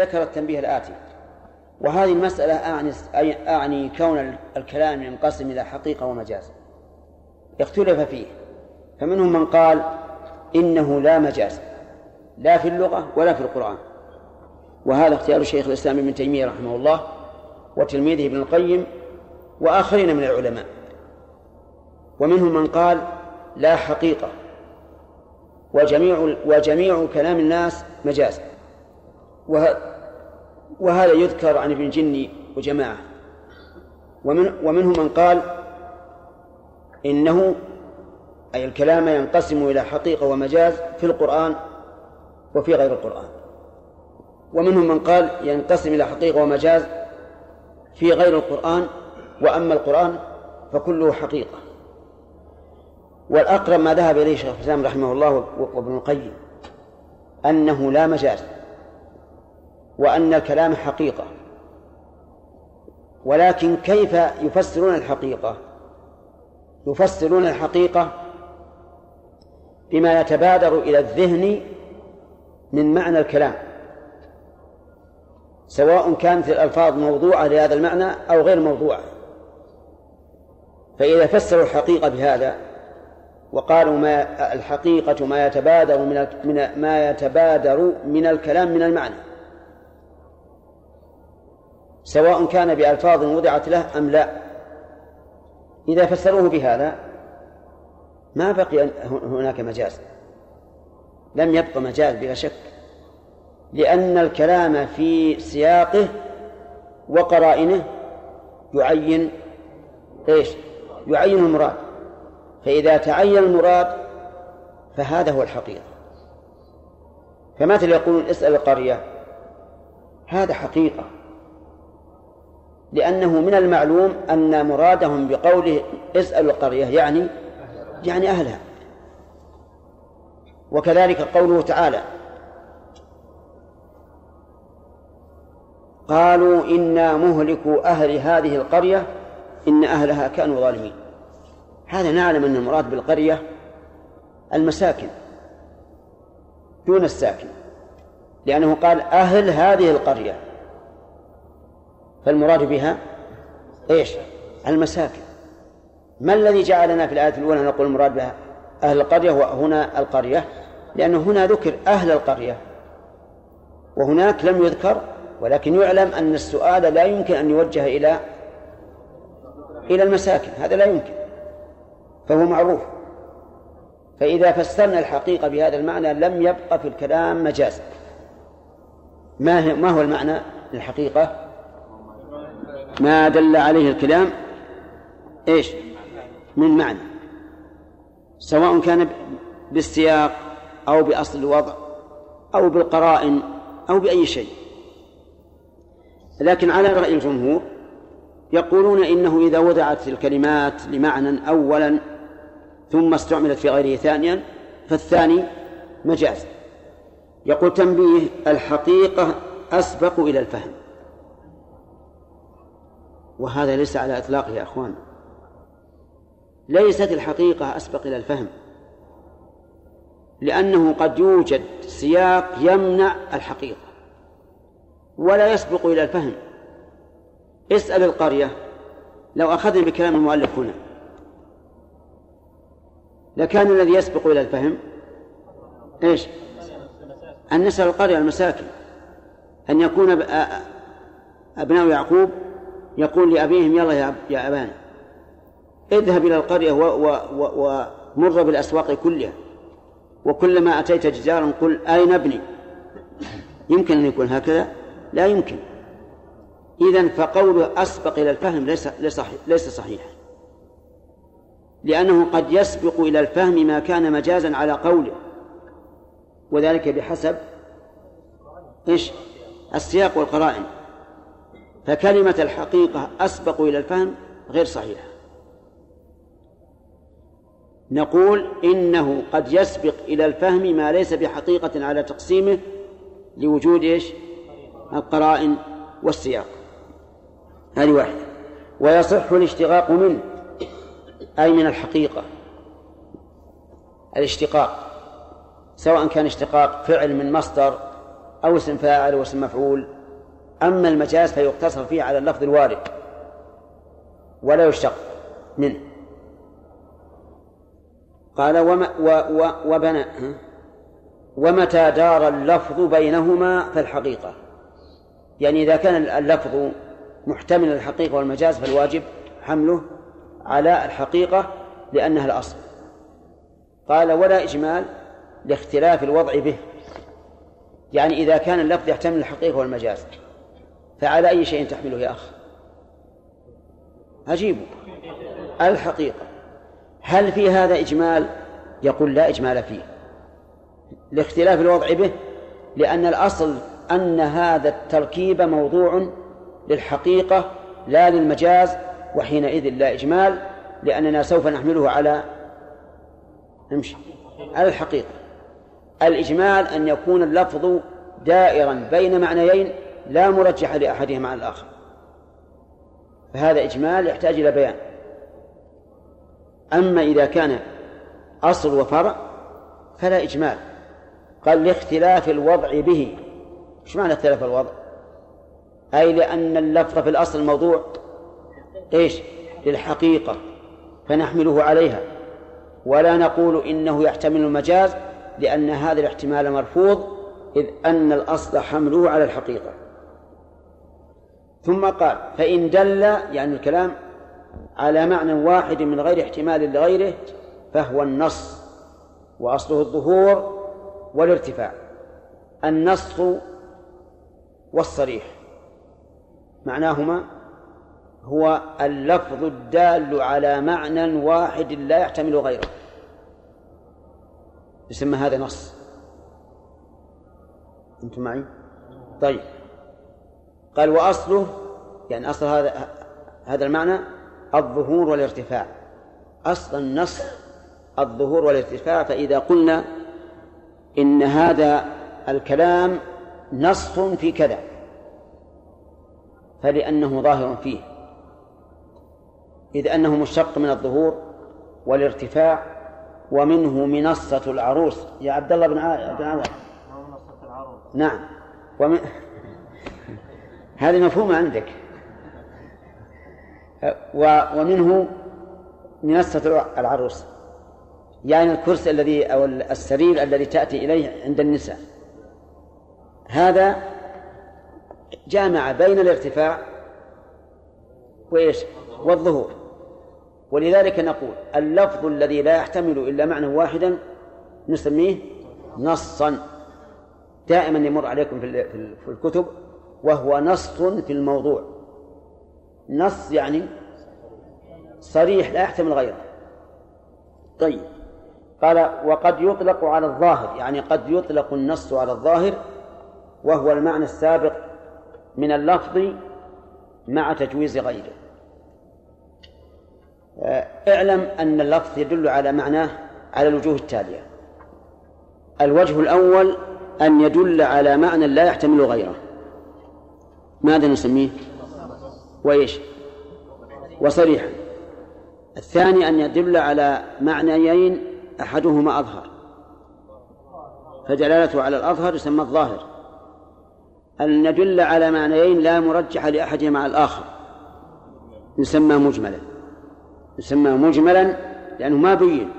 ذكر التنبيه الآتي. وهذه المسألة أعني, أعني كون الكلام ينقسم إلى حقيقة ومجاز. اختلف فيه. فمنهم من قال إنه لا مجاز. لا في اللغة ولا في القرآن. وهذا اختيار شيخ الإسلام ابن تيمية رحمه الله وتلميذه ابن القيم وآخرين من العلماء. ومنهم من قال لا حقيقة. وجميع وجميع كلام الناس مجاز. وهذا يذكر عن ابن جني وجماعة. ومن ومنهم من قال إنه أي الكلام ينقسم إلى حقيقة ومجاز في القرآن وفي غير القرآن. ومنهم من قال ينقسم إلى حقيقة ومجاز في غير القرآن وأما القرآن فكله حقيقة. والأقرب ما ذهب إليه شيخ الإسلام رحمه الله وابن القيم أنه لا مجاز. وأن الكلام حقيقة. ولكن كيف يفسرون الحقيقة؟ يفسرون الحقيقة بما يتبادر إلى الذهن من معنى الكلام. سواء كانت الألفاظ موضوعة لهذا المعنى أو غير موضوعة. فإذا فسروا الحقيقة بهذا وقالوا ما الحقيقة ما يتبادر من ما يتبادر من الكلام من المعنى سواء كان بألفاظ وضعت له أم لا. إذا فسروه بهذا ما بقي هناك مجاز. لم يبق مجاز بلا شك لأن الكلام في سياقه وقرائنه يعين إيش؟ يعين المراد. فإذا تعين المراد فهذا هو الحقيقة. فمثل يقولون اسأل القرية هذا حقيقة. لأنه من المعلوم أن مرادهم بقوله اسأل القرية يعني يعني أهلها. وكذلك قوله تعالى قالوا إنا مهلكوا أهل هذه القرية إن أهلها كانوا ظالمين. هذا نعلم أن المراد بالقرية المساكن دون الساكن لأنه قال أهل هذه القرية. فالمراد بها إيش؟ المساكن. ما الذي جعلنا في الآية الأولى نقول المراد بها أهل القرية وهنا القرية؟ لأنه هنا ذكر أهل القرية. وهناك لم يذكر ولكن يعلم أن السؤال لا يمكن أن يوجه إلى إلى المساكن. هذا لا يمكن. فهو معروف. فإذا فسرنا الحقيقة بهذا المعنى لم يبقى في الكلام مجاز. ما ما هو المعنى الحقيقة ما دل عليه الكلام إيش؟ من معنى. سواء كان بالسياق أو بأصل الوضع أو بالقرائن أو بأي شيء. لكن على رأي الجمهور يقولون إنه إذا وضعت الكلمات لمعنى أولا ثم استعملت في غيره ثانيا فالثاني مجاز. يقول تنبيه الحقيقة أسبق إلى الفهم. وهذا ليس على إطلاقه يا أخوان. ليست الحقيقة أسبق إلى الفهم. لأنه قد يوجد سياق يمنع الحقيقة ولا يسبق إلى الفهم. اسأل القرية. لو أخذنا بكلام المؤلف هنا. لكان الذي يسبق إلى الفهم إيش؟ أن نسأل القرية المساكن أن يكون أبناء يعقوب يقول لأبيهم يلا يا أبانا اذهب إلى القرية ومر بالأسواق كلها وكلما أتيت جدارا قل أين ابني؟ يمكن أن يكون هكذا؟ لا يمكن. إذا فقوله أسبق إلى الفهم ليس ليس ليس صحيحا لأنه قد يسبق إلى الفهم ما كان مجازا على قوله وذلك بحسب إيش؟ السياق والقرائن. فكلمة الحقيقة أسبق إلى الفهم غير صحيحة. نقول إنه قد يسبق إلى الفهم ما ليس بحقيقة على تقسيمه لوجود إيش؟ القرائن والسياق. هذه واحدة. ويصح الاشتقاق منه أي من الحقيقة؟ الاشتقاق. سواء كان اشتقاق فعل من مصدر أو اسم فاعل أو اسم مفعول. أما المجاز فيقتصر فيه على اللفظ الوارد ولا يشتق منه. قال وما و و وبنى ومتى دار اللفظ بينهما فالحقيقة يعني إذا كان اللفظ محتمل الحقيقة والمجاز فالواجب حمله على الحقيقة لأنها الأصل. قال ولا إجمال لاختلاف الوضع به يعني إذا كان اللفظ يحتمل الحقيقة والمجاز. فعلى أي شيء تحمله يا أخ؟ أجيبه الحقيقة. هل في هذا إجمال؟ يقول لا إجمال فيه. لاختلاف الوضع به لأن الأصل أن هذا التركيب موضوع للحقيقة لا للمجاز وحينئذ لا إجمال لأننا سوف نحمله على نمشي على الحقيقة. الإجمال أن يكون اللفظ دائرا بين معنيين لا مرجح لأحدهما عن الآخر. فهذا إجمال يحتاج إلى بيان. أما إذا كان أصل وفرع فلا إجمال. قال لاختلاف الوضع به. إيش معنى اختلاف الوضع؟ أي لأن اللفظ في الأصل الموضوع إيش؟ للحقيقة. فنحمله عليها. ولا نقول إنه يحتمل المجاز لأن هذا الاحتمال مرفوض إذ أن الأصل حمله على الحقيقة. ثم قال فإن دل يعني الكلام على معنى واحد من غير احتمال لغيره فهو النص وأصله الظهور والارتفاع. النص والصريح. معناهما هو اللفظ الدال على معنى واحد لا يحتمل غيره. يسمى هذا نص. أنتم معي؟ طيب. قال وأصله يعني أصل هذا هذا المعنى الظهور والارتفاع. أصل النص الظهور والارتفاع فإذا قلنا إن هذا الكلام نص في كذا فلأنه ظاهر فيه. إذ أنه مشتق من الظهور والارتفاع ومنه منصة العروس. يا عبد الله بن عوض. نعم. ومن هذه مفهومة عندك. ومنه منصة العروس. يعني الكرسي الذي أو السرير الذي تأتي إليه عند النساء. هذا جامع بين الارتفاع وإيش؟ والظهور. ولذلك نقول اللفظ الذي لا يحتمل إلا معنى واحدا نسميه نصا. دائما يمر عليكم في الكتب وهو نص في الموضوع. نص يعني صريح لا يحتمل غيره. طيب. قال وقد يطلق على الظاهر يعني قد يطلق النص على الظاهر وهو المعنى السابق من اللفظ مع تجويز غيره. آه، اعلم أن اللفظ يدل على معناه على الوجوه التالية. الوجه الأول أن يدل على معنى لا يحتمل غيره. ماذا نسميه؟ وإيش؟ وصريحا. الثاني أن يدل على معنيين أحدهما أظهر. فدلالته على الأظهر يسمى الظاهر. أن يدل على معنيين لا مرجح لأحدهما على الآخر. يسمى مجملا. يسمى مجملا لأنه ما بين.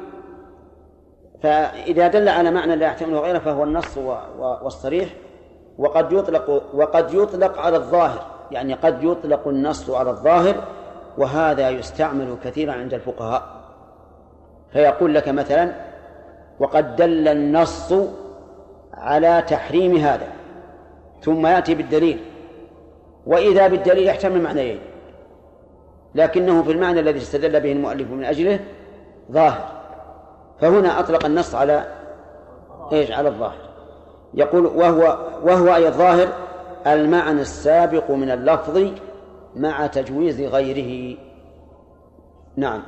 فإذا دل على معنى لا يحتمله غيره فهو النص والصريح. وقد يطلق وقد يطلق على الظاهر يعني قد يطلق النص على الظاهر وهذا يستعمل كثيرا عند الفقهاء. فيقول لك مثلا وقد دل النص على تحريم هذا ثم يأتي بالدليل وإذا بالدليل يحتمل معنيين لكنه في المعنى الذي استدل به المؤلف من أجله ظاهر. فهنا أطلق النص على إيش؟ على الظاهر. يقول وهو وهو أي الظاهر المعنى السابق من اللفظ مع تجويز غيره. نعم.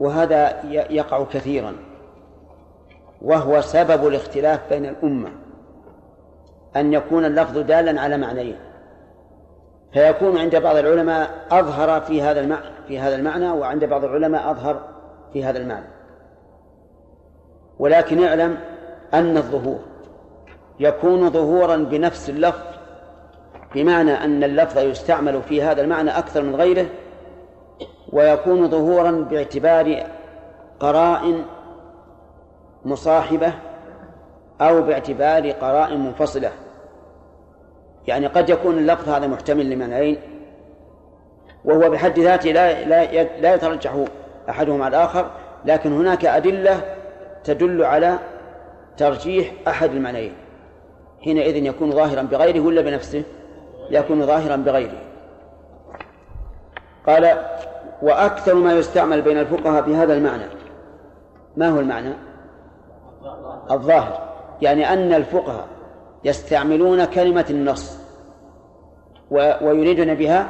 وهذا يقع كثيرا. وهو سبب الاختلاف بين الأمة. أن يكون اللفظ دالا على معنيين فيكون عند بعض العلماء أظهر في هذا المعنى في هذا المعنى وعند بعض العلماء أظهر في هذا المعنى. ولكن اعلم أن الظهور يكون ظهورا بنفس اللفظ بمعنى أن اللفظ يستعمل في هذا المعنى أكثر من غيره ويكون ظهورا باعتبار قرائن مصاحبة أو باعتبار قرائن منفصلة. يعني قد يكون اللفظ هذا محتمل لمعنيين وهو بحد ذاته لا لا لا يترجح أحدهما على الآخر لكن هناك أدلة تدل على ترجيح أحد المعنيين. حينئذ يكون ظاهرا بغيره ولا بنفسه؟ يكون ظاهرا بغيره. قال وأكثر ما يستعمل بين الفقهاء في هذا المعنى. ما هو المعنى؟ الظاهر. يعني أن الفقهاء يستعملون كلمة النص ويريدون بها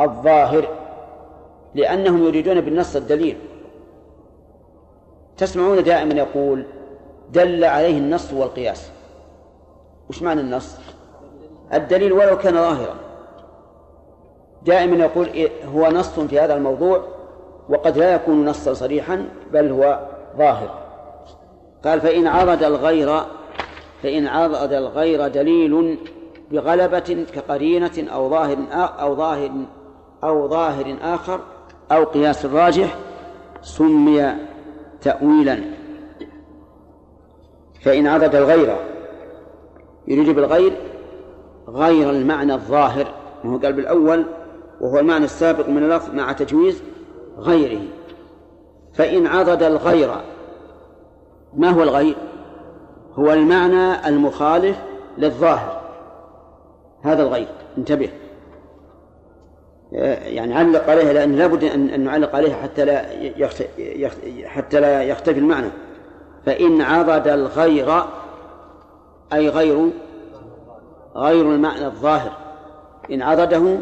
الظاهر لأنهم يريدون بالنص الدليل. تسمعون دائما يقول دل عليه النص والقياس. وش معنى النص؟ الدليل ولو كان ظاهرا. دائما يقول هو نص في هذا الموضوع وقد لا يكون نصا صريحا بل هو ظاهر. قال فإن عرض الغير فإن عرض الغير دليل بغلبة كقرينة أو ظاهر أو ظاهر أو ظاهر آخر أو قياس راجح سمي تأويلا. فإن عدد الغير يريد بالغير غير المعنى الظاهر وهو قال بالأول وهو المعنى السابق من اللفظ مع تجويز غيره. فإن عضد الغير ما هو الغير؟ هو المعنى المخالف للظاهر. هذا الغير انتبه. يعني علق عليها لأن لابد أن نعلق عليها حتى لا حتى لا يختفي المعنى. فإن عضد الغير أي غير غير المعنى الظاهر. إن عضده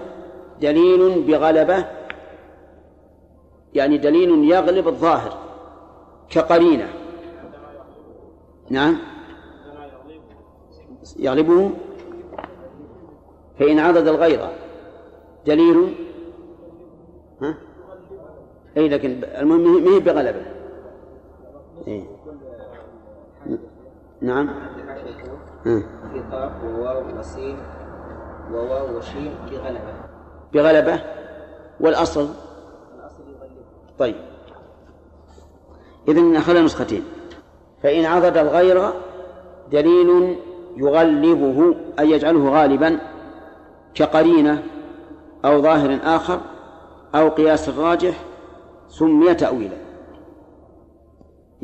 دليل بغلبة يعني دليل يغلب الظاهر كقرينة. نعم. يغلبه. فإن عضد الغير دليل ها؟ أي لكن المهم ما هي بغلبة. إيه؟ نعم. في قاف وواو وسين وواو وشين بغلبة. بغلبة والأصل؟ طيب. إذن أخذ نسختين. فإن عضد الغير دليل يغلبه أي يجعله غالبا كقرينة أو ظاهر آخر أو قياس راجح سمي تأويلا.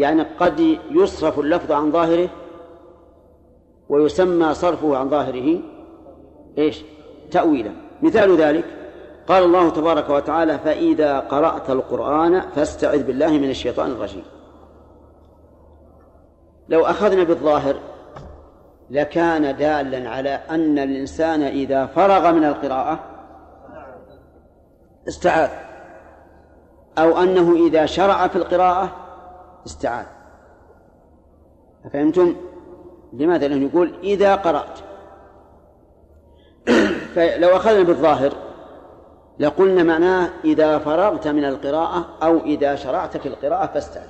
يعني قد يصرف اللفظ عن ظاهره ويسمى صرفه عن ظاهره إيش؟ تأويلا مثال ذلك قال الله تبارك وتعالى فإذا قرأت القرآن فاستعذ بالله من الشيطان الرجيم لو أخذنا بالظاهر لكان دالا على أن الإنسان إذا فرغ من القراءة استعاذ أو أنه إذا شرع في القراءة استعاذ فهمتم؟ لماذا؟ لأنه يقول إذا قرأت فلو أخذنا بالظاهر لقلنا معناه إذا فرغت من القراءة أو إذا شرعت في القراءة فاستعذ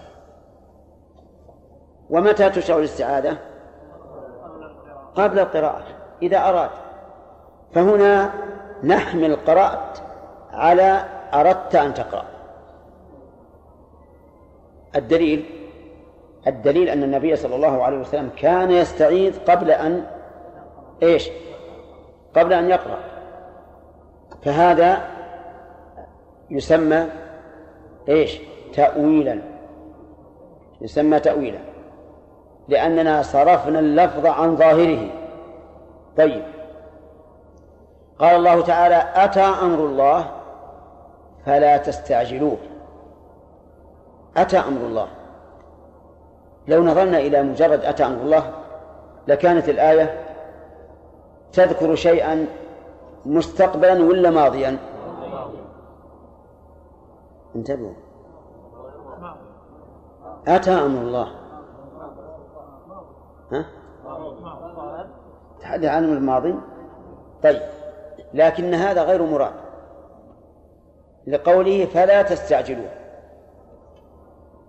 ومتى تشرع الاستعاذة؟ قبل القراءة إذا أراد فهنا نحمل قرأت على أردت أن تقرأ الدليل الدليل أن النبي صلى الله عليه وسلم كان يستعيذ قبل أن إيش؟ قبل أن يقرأ. فهذا يسمى إيش؟ تأويلا. يسمى تأويلا. لأننا صرفنا اللفظ عن ظاهره. طيب. قال الله تعالى أتى أمر الله فلا تستعجلوه. أتى أمر الله. لو نظرنا إلى مجرد أتى أمر الله لكانت الآية تذكر شيئا مستقبلا ولا ماضيا. انتبهوا. أتى أمر الله. ها؟ تحدث عن الماضي. طيب لكن هذا غير مراد. لقوله فلا تستعجلوا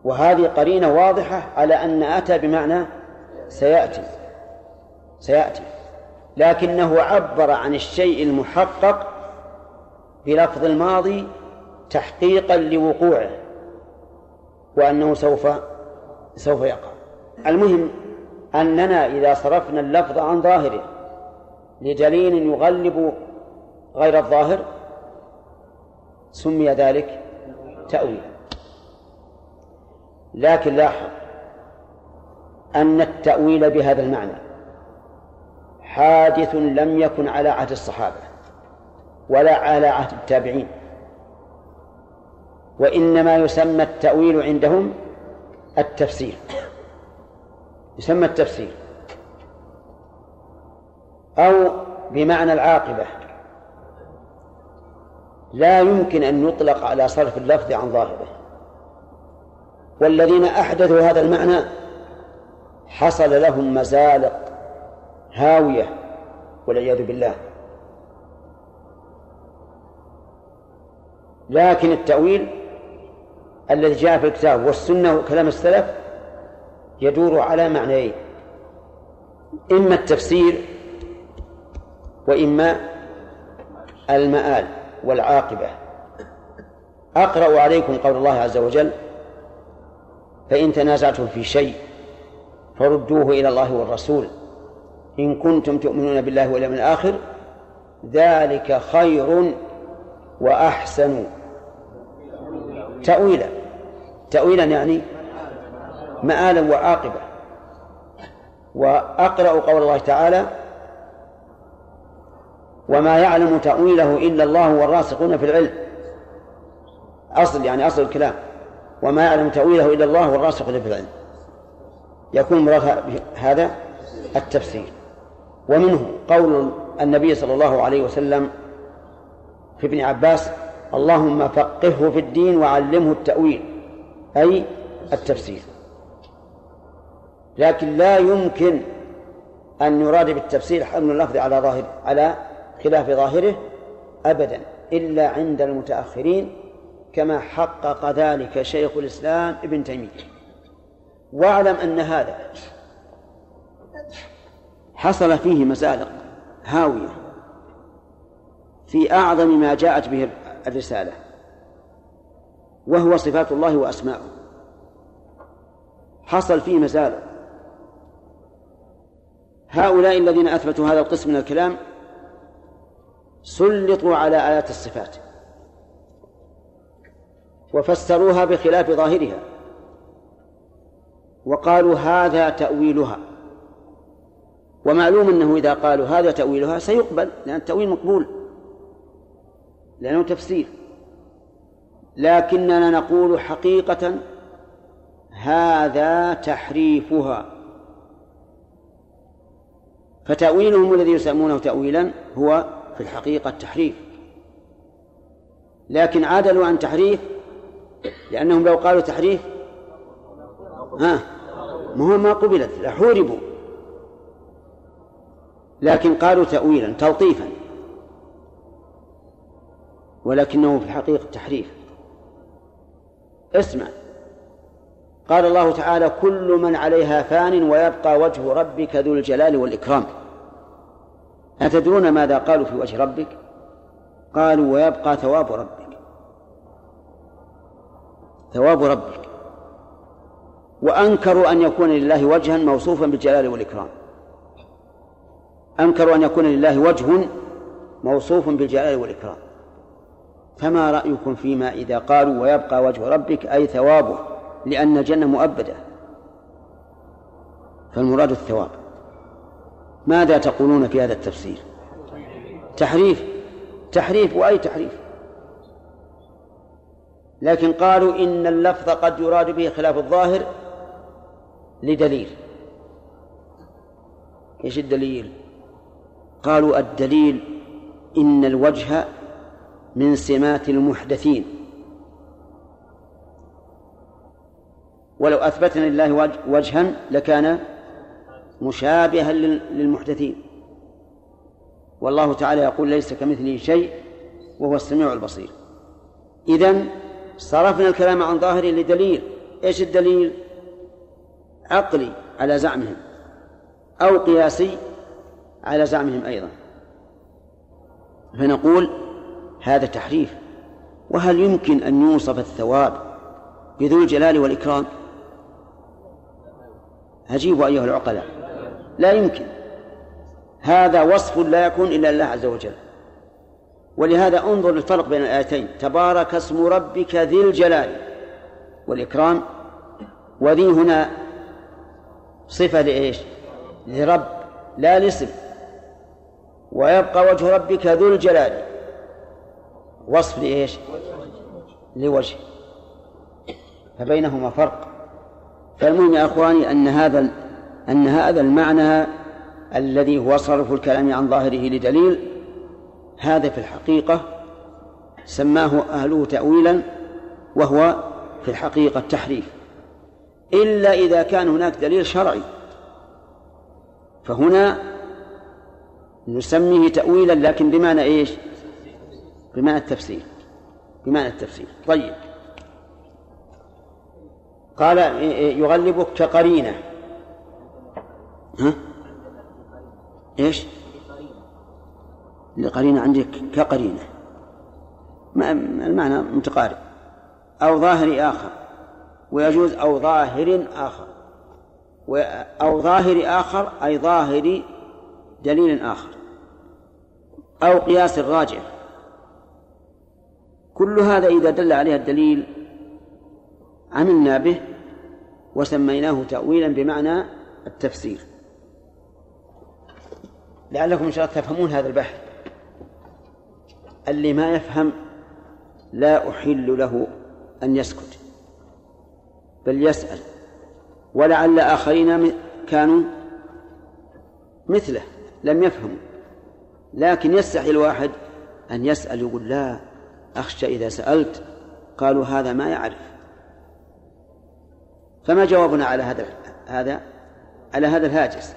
وهذه قرينة واضحة على أن أتى بمعنى سيأتي. سيأتي. لكنه عبر عن الشيء المحقق بلفظ الماضي تحقيقا لوقوعه وأنه سوف سوف يقع. المهم أننا إذا صرفنا اللفظ عن ظاهره لدليل يغلب غير الظاهر سمي ذلك تأويلا لكن لاحظ أن التأويل بهذا المعنى حادث لم يكن على عهد الصحابة ولا على عهد التابعين وإنما يسمى التأويل عندهم التفسير. يسمى التفسير. أو بمعنى العاقبة. لا يمكن أن يطلق على صرف اللفظ عن ظاهره. والذين أحدثوا هذا المعنى حصل لهم مزالق هاوية والعياذ بالله. لكن التأويل الذي جاء في الكتاب والسنة وكلام السلف يدور على معنيين إما التفسير وإما المآل والعاقبة. أقرأ عليكم قول الله عز وجل فإن تنازعتم في شيء فردوه إلى الله والرسول. إن كنتم تؤمنون بالله واليوم الآخر ذلك خير وأحسن. تأويلا. تأويلا يعني مآلا وعاقبة وأقرأ قول الله تعالى وما يعلم تأويله إلا الله والراسخون في العلم. أصل يعني أصل الكلام. وما يعلم تأويله إلا الله والراسخون في العلم. يكون مراد هذا التفسير. ومنه قول النبي صلى الله عليه وسلم في ابن عباس اللهم فقهه في الدين وعلمه التأويل أي التفسير. لكن لا يمكن أن يراد بالتفسير حمل اللفظ على ظاهر على خلاف ظاهره أبدا إلا عند المتأخرين كما حقق ذلك شيخ الإسلام ابن تيمية. واعلم أن هذا حصل فيه مزالق هاوية في أعظم ما جاءت به الرسالة وهو صفات الله وأسماؤه. حصل فيه مزالق هؤلاء الذين أثبتوا هذا القسم من الكلام سلطوا على آيات الصفات. وفسروها بخلاف ظاهرها. وقالوا هذا تأويلها. ومعلوم أنه إذا قالوا هذا تأويلها سيقبل لأن التأويل مقبول. لأنه تفسير. لكننا نقول حقيقة هذا تحريفها. فتأويلهم الذي يسمونه تأويلا هو في الحقيقة تحريف لكن عدلوا عن تحريف لأنهم لو قالوا تحريف ها ما هو ما قبلت لحوربوا لكن قالوا تأويلا تلطيفا. ولكنه في الحقيقة تحريف. اسمع. قال الله تعالى كل من عليها فان ويبقى وجه ربك ذو الجلال والإكرام. أتدرون ماذا قالوا في وجه ربك؟ قالوا ويبقى ثواب ربك ثواب ربك. وأنكروا أن يكون لله وجها موصوفا بالجلال والإكرام. أنكروا أن يكون لله وجه موصوف بالجلال والإكرام. فما رأيكم فيما إذا قالوا ويبقى وجه ربك أي ثوابه؟ لأن الجنة مؤبدة. فالمراد الثواب. ماذا تقولون في هذا التفسير؟ تحريف. تحريف وأي تحريف؟ لكن قالوا إن اللفظ قد يراد به خلاف الظاهر لدليل. إيش الدليل؟ قالوا الدليل إن الوجه من سمات المحدثين. ولو أثبتنا لله وجها لكان مشابها للمحدثين. والله تعالى يقول ليس كمثله شيء وهو السميع البصير. إذن صرفنا الكلام عن ظاهره لدليل. إيش الدليل؟ عقلي على زعمهم أو قياسي على زعمهم أيضا. فنقول هذا تحريف. وهل يمكن أن يوصف الثواب بذو الجلال والإكرام؟ أجيبوا أيها العقلاء. لا يمكن. هذا وصف لا يكون إلا لله عز وجل. ولهذا انظر الفرق بين الآيتين. تبارك اسم ربك ذي الجلال والإكرام وذي هنا صفة لإيش؟ لرب لا لاسم. ويبقى وجه ربك ذو الجلال. وصف لإيش؟ لوجه. فبينهما فرق. فالمهم يا أخواني أن هذا أن هذا المعنى الذي هو صرف الكلام عن ظاهره لدليل هذا في الحقيقة سماه أهله تأويلا وهو في الحقيقة تحريف إلا إذا كان هناك دليل شرعي فهنا نسميه تأويلا لكن بمعنى إيش؟ بمعنى التفسير بمعنى التفسير. طيب. قال يغلبك كقرينة ها؟ إيش؟ القرينة عندك كقرينة. المعنى متقارب. أو ظاهر آخر. ويجوز أو ظاهر آخر. أو ظاهر آخر أي ظاهر دليل آخر. أو قياس راجع كل هذا إذا دل عليه الدليل عملنا به وسميناه تأويلا بمعنى التفسير. لعلكم إن شاء الله تفهمون هذا البحث. اللي ما يفهم لا أحل له أن يسكت بل يسأل ولعل آخرين كانوا مثله لم يفهموا لكن يستحي الواحد أن يسأل يقول لا أخشى إذا سألت قالوا هذا ما يعرف. فما جوابنا على هذا هذا على هذا الهاجس؟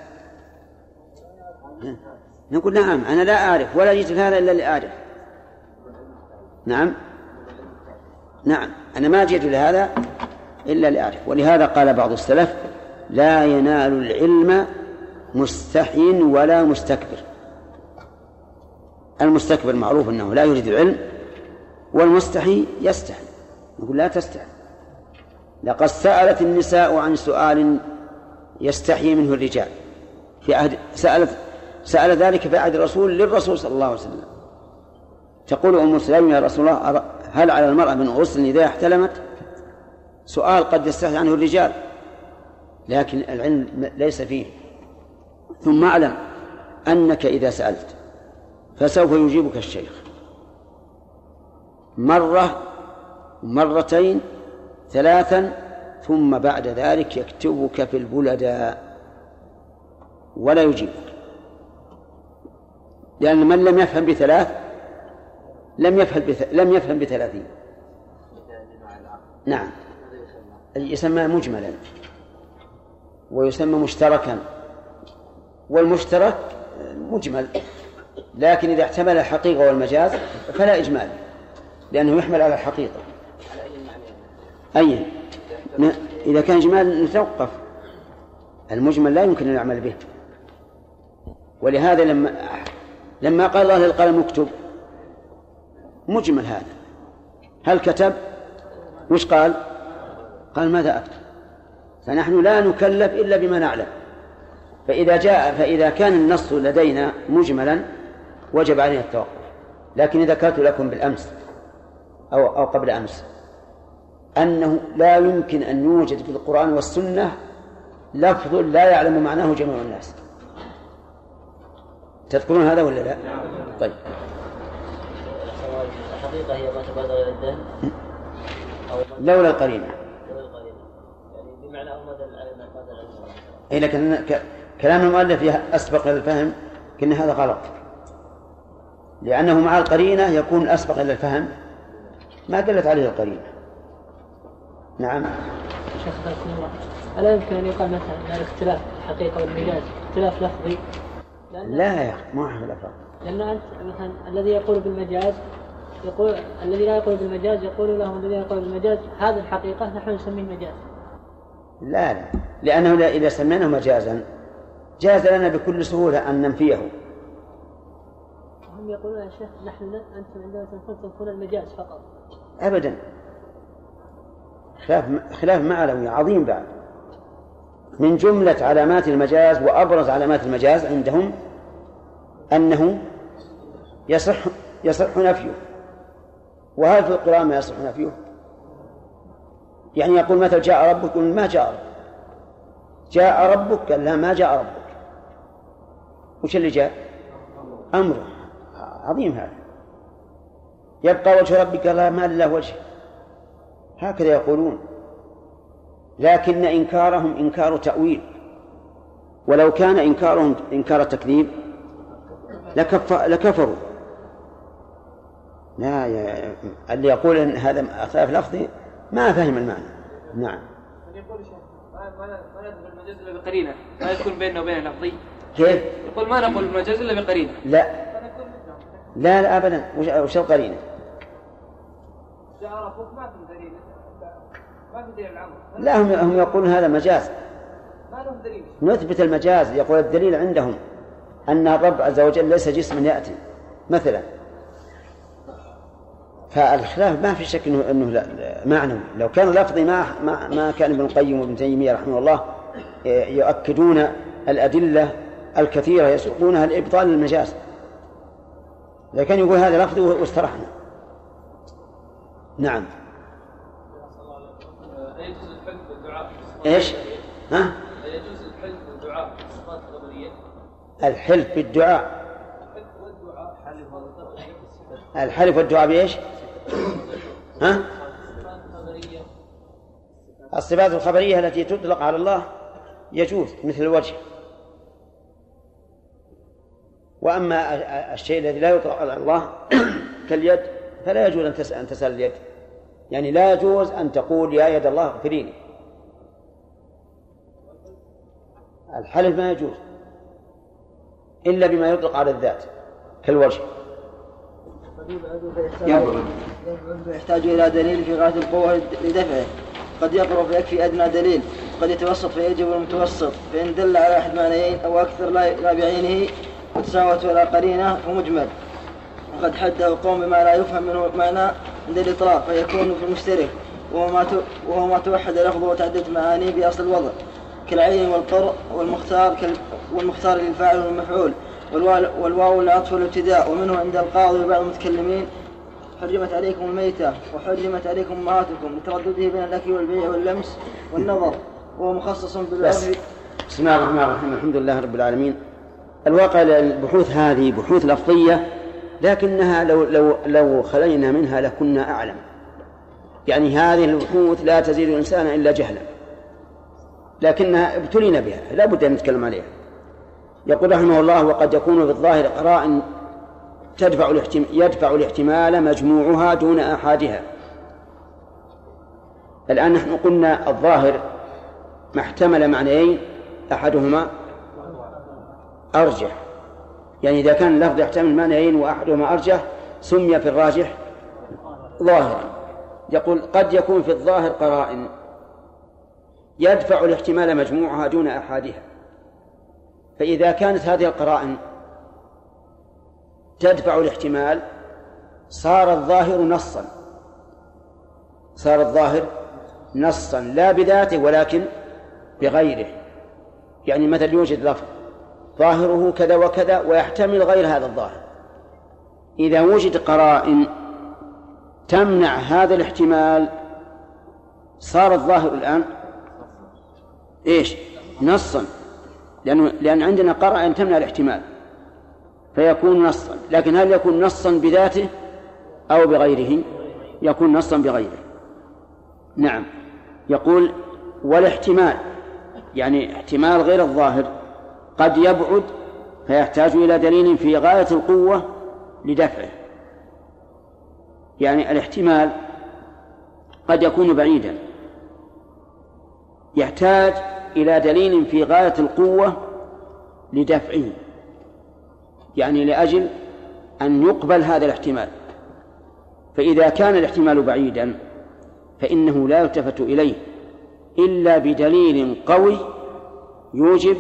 نقول نعم أنا لا أعرف ولا جئت هذا إلا لأعرف نعم؟ نعم. أنا ما جئت لهذا إلا لأعرف. ولهذا قال بعض السلف لا ينال العلم مستحي ولا مستكبر. المستكبر معروف أنه لا يريد العلم والمستحي يستحي. نقول لا تستحي. لقد سألت النساء عن سؤال يستحي منه الرجال. في عهد سألت سأل ذلك في عهد الرسول للرسول صلى الله عليه وسلم. تقول أم سليم يا رسول الله هل على المرأة من غسل إذا احتلمت؟ سؤال قد يستحي عنه الرجال لكن العلم ليس فيه. ثم أعلم أنك إذا سألت فسوف يجيبك الشيخ. مرة مرتين ثلاثا ثم بعد ذلك يكتبك في البلداء. ولا يجيبك. لأن من لم يفهم بثلاث لم يفهم بث... لم يفهم بثلاثين. نعم. يسمى مجملا. ويسمى مشتركا. والمشترك مجمل. لكن إذا احتمل الحقيقة والمجاز فلا إجمال لأنه يحمل على الحقيقة. أي. إذا كان إجمال نتوقف. المجمل لا يمكن أن نعمل به. ولهذا لما لما قال الله للقلم اكتب. مجمل هذا. هل كتب؟ وش قال؟ قال ماذا أكتب؟ فنحن لا نكلف إلا بما نعلم. فإذا جاء فإذا كان النص لدينا مجملا وجب علينا التوقف. لكن ذكرت لكم بالأمس أو أو قبل أمس أنه لا يمكن أن يوجد في القرآن والسنة لفظ لا يعلم معناه جميع الناس. تذكرون هذا ولا لا؟ طيب. الحقيقة هي ما تبادر إلى الذهن لولا القرينة لولا القرينة يعني بمعنى أي لكن كلام المؤلف أسبق إلى الفهم كنا هذا غلط. لأنه مع القرينة يكون أسبق إلى الفهم ما دلت عليه القرينة. نعم. شيخ ألا يمكن أن يقال مثلا الاختلاف الحقيقة والمجاز اختلاف لفظي؟ لا يا أخي ما هو اختلاف لأنه أنت مثلا الذي يقول بالمجاز يقول الذي لا يقول بالمجاز يقول له الذي يقول بالمجاز. هذه الحقيقة نحن نسميه مجاز. لا لا. لأنه إذا سميناه مجازا جاز لنا بكل سهولة أن ننفيه. هم يقولون يا شيخ نحن أنتم عندما تنفون تنفون المجاز فقط. أبدا. خلاف خلاف معنوي عظيم بعد. من جملة علامات المجاز وأبرز علامات المجاز عندهم أنه يصح يصح نفيه. وهل في القرآن ما يصح نفيه؟ يعني يقول مثل جاء ربك يقول ما جاء ربك؟ جاء ربك قال لا ما جاء ربك. وش اللي جاء؟ أمره. عظيم هذا. يبقى وجه ربك لا ما لله وجه هكذا يقولون. لكن إنكارهم إنكار تأويل. ولو كان إنكارهم إنكار تكذيب لكف لكفروا. لا يا اللي يقول إن هذا اختلاف لفظي ما فهم المعنى. نعم. يقول ما ما نقول المجاز الا بقرينه ما يكون بيننا وبين لفظي. كيف؟ يقول ما نقول المجاز الا بقرينه لا لا لا ابدا. وش وش القرينة؟ جاء ربك ما في دليل. ما في دليل الامر لا هم هم يقولون هذا مجاز. ما لهم دليل. نثبت المجاز. يقول الدليل عندهم أن الرب عز وجل ليس جسما يأتي. مثلا. فالخلاف ما في شك انه إنه لا معنوي لو كان لفظي ما ما كان ابن القيم وابن تيمية رحمه الله يؤكدون الأدلة الكثيرة يسوقونها لابطال المجاز لكن يقول هذا لفظي واسترحنا نعم إيش؟ ها؟ الحلف بالصفات الخبريه الحلف بالدعاء الحلف والدعاء بإيش؟ ها؟ الصفات الخبرية التي تطلق على الله يجوز مثل الوجه. وأما الشيء الذي لا يطلق على الله كاليد فلا يجوز أن تسأل, أن تسأل اليد. يعني لا يجوز أن تقول يا يد الله اغفريني الحلف ما يجوز. إلا بما يطلق على الذات كالوجه. ينظر يحتاج إلى دليل في غاية القوة لدفعه. قد يقرب فيكفي أدنى دليل. قد يتوسط فيجب المتوسط. فإن دل على أحد معنيين أو أكثر لا بعينه وتساوت ولا قرينة فمجمل. وقد حده قوم بما لا يفهم منه معنى عند الإطلاق فيكون في المشترك. وهو ما وهو ما توحد لفظه وتعددت معانيه بأصل الوضع. كالعين والقر والمختار والمختار للفاعل والمفعول. والواو العطف والابتداء ومنه عند القاضي وبعض المتكلمين حرمت عليكم الميتة وحرمت عليكم أمهاتكم لتردده بين الأكل والبيع واللمس والنظر وهو مخصص بس. بسم الله الرحمن الرحيم. الحمد لله رب العالمين. الواقع البحوث هذه بحوث لفظية لكنها لو لو لو خلينا منها لكنا أعلم. يعني هذه البحوث لا تزيد الإنسان إلا جهلا. لكنها ابتلينا بها لا بد أن نتكلم عليها. يقول رحمه الله وقد يكون في الظاهر قرائن تدفع الاحتم... يدفع الاحتمال مجموعها دون آحادها الآن نحن قلنا الظاهر ما احتمل معنيين أحدهما أرجح. يعني إذا كان اللفظ يحتمل معنيين وأحدهما أرجح سمي في الراجح ظاهرا يقول قد يكون في الظاهر قرائن. يدفع الاحتمال مجموعها دون أحادها فإذا كانت هذه القرائن تدفع الاحتمال صار الظاهر نصا. صار الظاهر نصا لا بذاته ولكن بغيره. يعني مثلا يوجد لفظ ظاهره كذا وكذا ويحتمل غير هذا الظاهر. إذا وجد قرائن تمنع هذا الاحتمال صار الظاهر الآن إيش؟ نصا. لأنه لأن عندنا قرائن تمنع الاحتمال. فيكون نصا لكن هل يكون نصا بذاته أو بغيره؟ يكون نصا بغيره. نعم. يقول والاحتمال يعني احتمال غير الظاهر قد يبعد فيحتاج إلى دليل في غاية القوة لدفعه. يعني الاحتمال قد يكون بعيدا. يحتاج إلى دليل في غاية القوة لدفعه. يعني لأجل أن يقبل هذا الاحتمال. فإذا كان الاحتمال بعيدا فإنه لا يلتفت إليه إلا بدليل قوي يوجب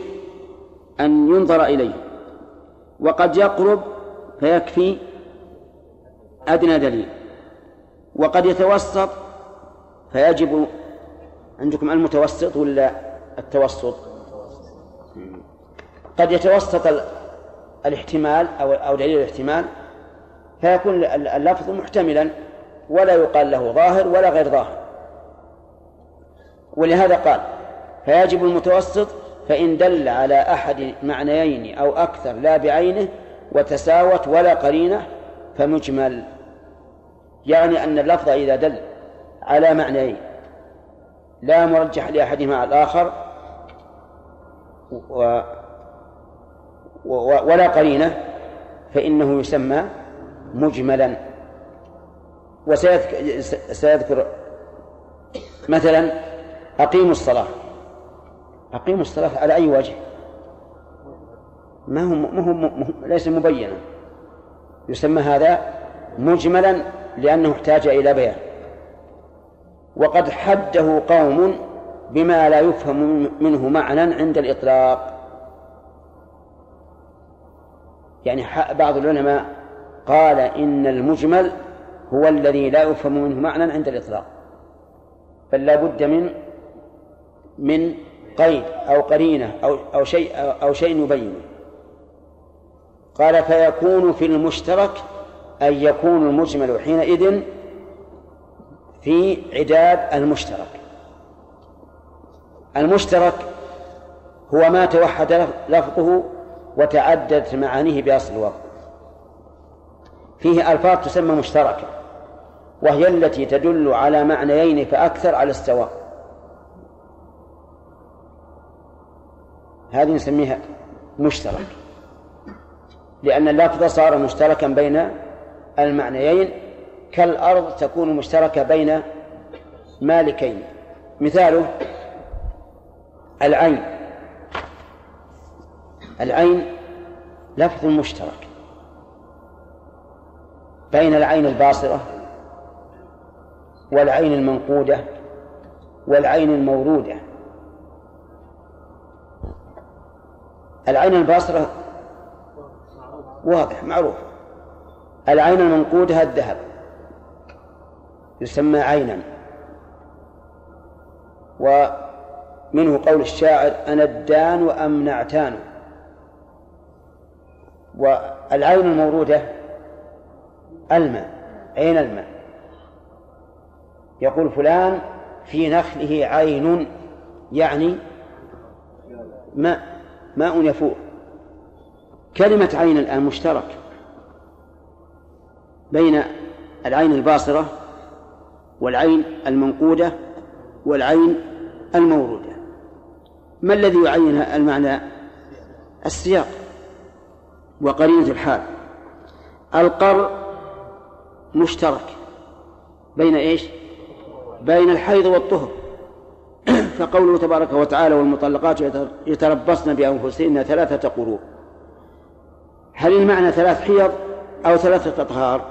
أن ينظر إليه. وقد يقرب فيكفي أدنى دليل. وقد يتوسط فيجب عندكم المتوسط ولا التوسط؟ قد يتوسط الاحتمال أو أو دليل الاحتمال فيكون اللفظ محتملا ولا يقال له ظاهر ولا غير ظاهر. ولهذا قال فيجب المتوسط فإن دل على أحد معنيين أو أكثر لا بعينه وتساوت ولا قرينة فمجمل. يعني أن اللفظ إذا دل على معنيين لا مرجح لأحدهما على الآخر و ولا قرينة فإنه يسمى مجملا. وسيذكر مثلا أقيموا الصلاة. أقيموا الصلاة على أي وجه؟ ما هو ما هو ليس مبينا. يسمى هذا مجملا لأنه احتاج إلى بيان. وقد حده قوم بما لا يفهم منه معنى عند الإطلاق. يعني بعض العلماء قال إن المجمل هو الذي لا يفهم منه معنى عند الإطلاق بل بد من من قيد أو قرينة أو أو شيء أو شيء يبينه. قال فيكون في المشترك أن يكون المجمل حينئذ في عداد المشترك. المشترك هو ما توحد لفظه وتعددت معانيه بأصل الوقت. فيه ألفاظ تسمى مشتركة وهي التي تدل على معنيين فأكثر على السواء. هذه نسميها مشترك لأن اللفظ صار مشتركا بين المعنيين كالأرض تكون مشتركة بين مالكين. مثاله العين. العين لفظ مشترك بين العين الباصرة والعين المنقودة والعين المورودة. العين الباصرة واضح معروف. العين المنقودة الذهب يسمى عينا. ومنه قول الشاعر أنا الدان أم نعتان. والعين المورودة الماء. عين الماء؟ يقول فلان في نخله عين يعني ماء ماء يفور كلمة عين الآن مشترك بين العين الباصرة والعين المنقودة والعين الموردة ما الذي يعين المعنى؟ السياق. وقرينة الحال. القر مشترك بين إيش؟ بين الحيض والطهر. فقوله تبارك وتعالى والمطلقات يتربصن بأنفسهن ثلاثة قروء هل المعنى ثلاث حيض أو ثلاثة أطهار؟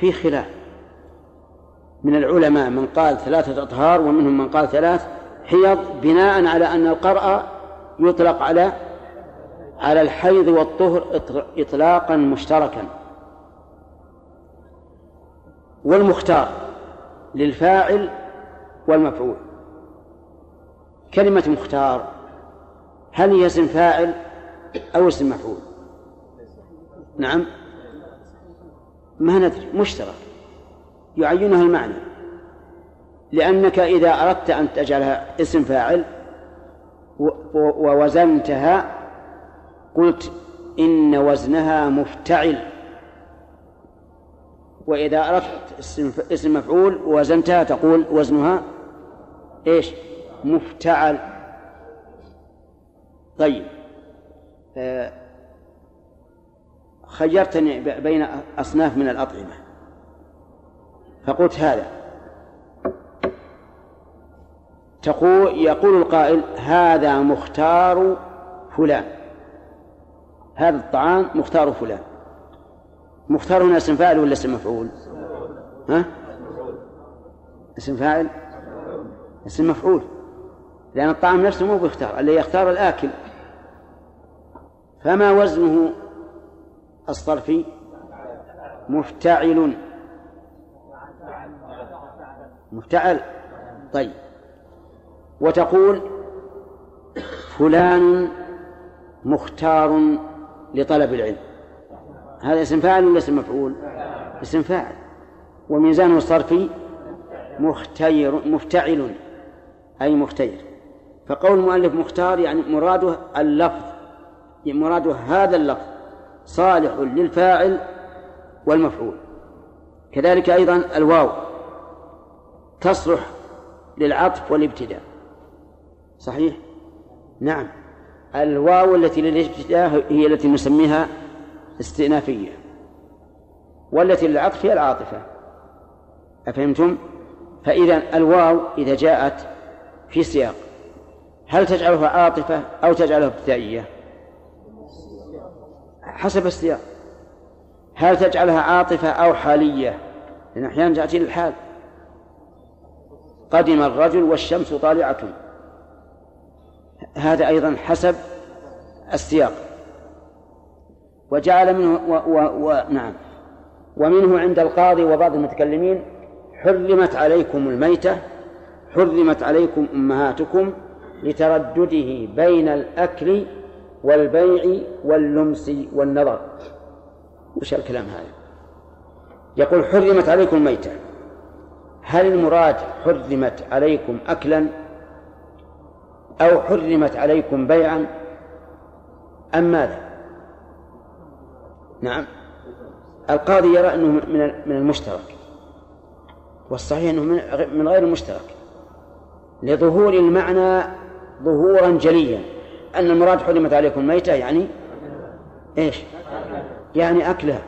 في خلاف. من العلماء من قال ثلاثة أطهار ومنهم من قال ثلاث حيض بناء على أن القرأ يطلق على على الحيض والطهر إطلاقا مشتركا. والمختار للفاعل والمفعول. كلمة مختار هل هي اسم فاعل أو اسم مفعول؟ نعم. ما ندري مشترك. يعينها المعنى. لأنك إذا أردت أن تجعلها اسم فاعل ووزنتها قلت إن وزنها مفتعل. وإذا أردت اسم مفعول ووزنتها تقول وزنها إيش؟ مفتعل. طيب. آه خيرتني بين أصناف من الأطعمة. فقلت هذا. تقول يقول القائل هذا مختار فلان. هذا الطعام مختار فلان. مختار هنا اسم فاعل ولا اسم مفعول؟ ها؟ اسم فاعل؟ اسم مفعول. لأن الطعام نفسه مو بيختار اللي يختار الآكل. فما وزنه الصرفي؟ مفتعل. مفتعل. طيب. وتقول فلان مختار لطلب العلم. هذا اسم فاعل ولا اسم مفعول؟ اسم فاعل. وميزانه الصرفي مختير مفتعل. أي مختير. فقول المؤلف مختار يعني مراده اللفظ. يعني مراده هذا اللفظ. صالح للفاعل والمفعول. كذلك أيضا الواو. تصلح للعطف والابتداء. صحيح؟ نعم. الواو التي للابتداء هي التي نسميها استئنافية والتي للعطف هي العاطفة أفهمتم؟ فإذا الواو إذا جاءت في سياق هل تجعلها عاطفة أو تجعلها ابتدائية؟ حسب السياق هل تجعلها عاطفة أو حالية؟ لأن أحيانا تأتي للحال قدم الرجل والشمس طالعة هذا أيضا حسب السياق. وجعل منه و و و نعم. ومنه عند القاضي وبعض المتكلمين حرمت عليكم الميتة حرمت عليكم أمهاتكم لتردده بين الأكل والبيع واللمس والنظر. وش الكلام هذا؟ يقول حرمت عليكم الميتة. هل المراد حرمت عليكم أكلا؟ أو حرمت عليكم بيعا أم ماذا؟ نعم. القاضي يرى أنه من المشترك والصحيح أنه من غير المشترك لظهور المعنى ظهورا جليا. أن المراد حرمت عليكم الميتة يعني إيش؟ يعني أكلها.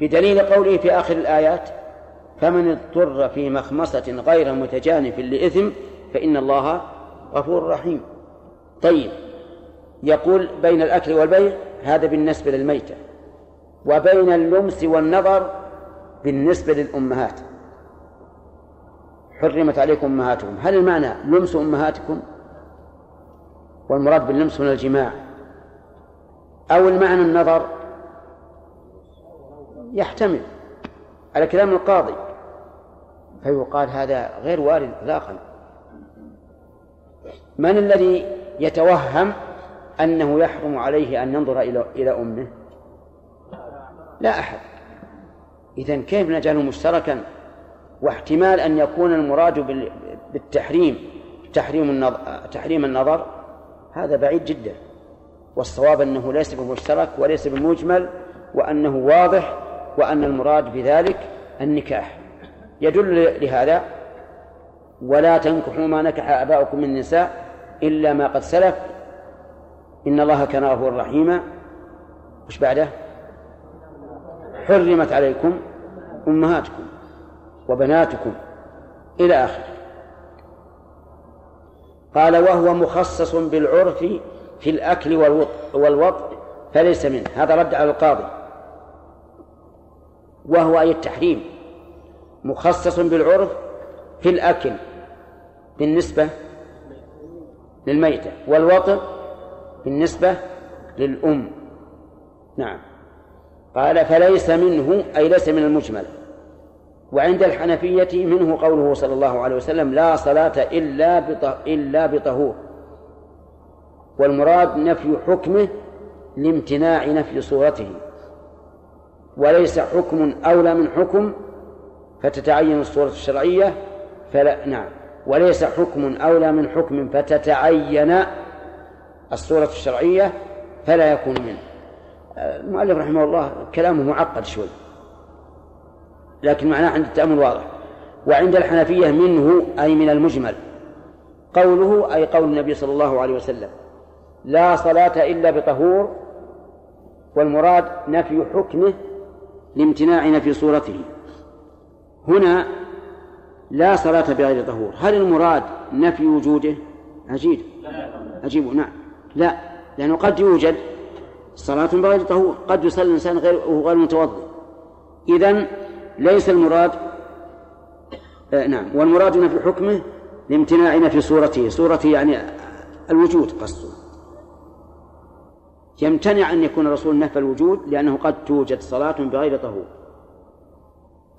بدليل قوله في آخر الآيات فمن اضطر في مخمصة غير متجانف لإثم فإن الله غفور رحيم. طيب يقول بين الأكل والبيع هذا بالنسبة للميتة. وبين اللمس والنظر بالنسبة للأمهات. حرمت عليكم أمهاتكم. هل المعنى لمس أمهاتكم؟ والمراد باللمس من الجماع. أو المعنى النظر؟ يحتمل. على كلام القاضي. فيقال هذا غير وارد إطلاقا. من الذي يتوهم أنه يحرم عليه أن ينظر إلى إلى أمه؟ لا أحد. إذا كيف نجعله مشتركا؟ واحتمال أن يكون المراد بالتحريم تحريم النظر تحريم النظر هذا بعيد جدا. والصواب أنه ليس بمشترك وليس بمجمل وأنه واضح وأن المراد بذلك النكاح. يدل لهذا ولا تنكحوا ما نكح آباؤكم من النساء إلا ما قد سلف. إن الله كان غفورا رحيما. وش بعده؟ حرمت عليكم أمهاتكم وبناتكم إلى آخره. قال وهو مخصص بالعرف في الأكل والوطء فليس منه. هذا رد على القاضي. وهو أي التحريم. مخصص بالعرف في الأكل بالنسبة للميتة والوطء بالنسبة للأم. نعم. قال فليس منه أي ليس من المجمل. وعند الحنفية منه قوله صلى الله عليه وسلم لا صلاة إلا إلا بطهور. والمراد نفي حكمه لامتناع نفي صورته. وليس حكم أولى من حكم فتتعين الصورة الشرعية فلا نعم. وليس حكم أولى من حكم فتتعين الصورة الشرعية فلا يكون منه. المؤلف رحمه الله كلامه معقد شوي لكن معناه عند التأمل واضح. وعند الحنفية منه أي من المجمل قوله أي قول النبي صلى الله عليه وسلم لا صلاة إلا بطهور والمراد نفي حكمه لامتناع نفي صورته. هنا لا صلاة بغير طهور. هل المراد نفي وجوده؟ عجيب. عجيب. نعم. لا. لأنه قد يوجد صلاة بغير طهور. قد يصلي الإنسان غير وهو غير متوضئ. إذن ليس المراد آه نعم. والمراد نفي حكمه لامتناع نفي صورته. صورته يعني الوجود قصده. يمتنع أن يكون الرسول نفى الوجود لأنه قد توجد صلاة بغير طهور.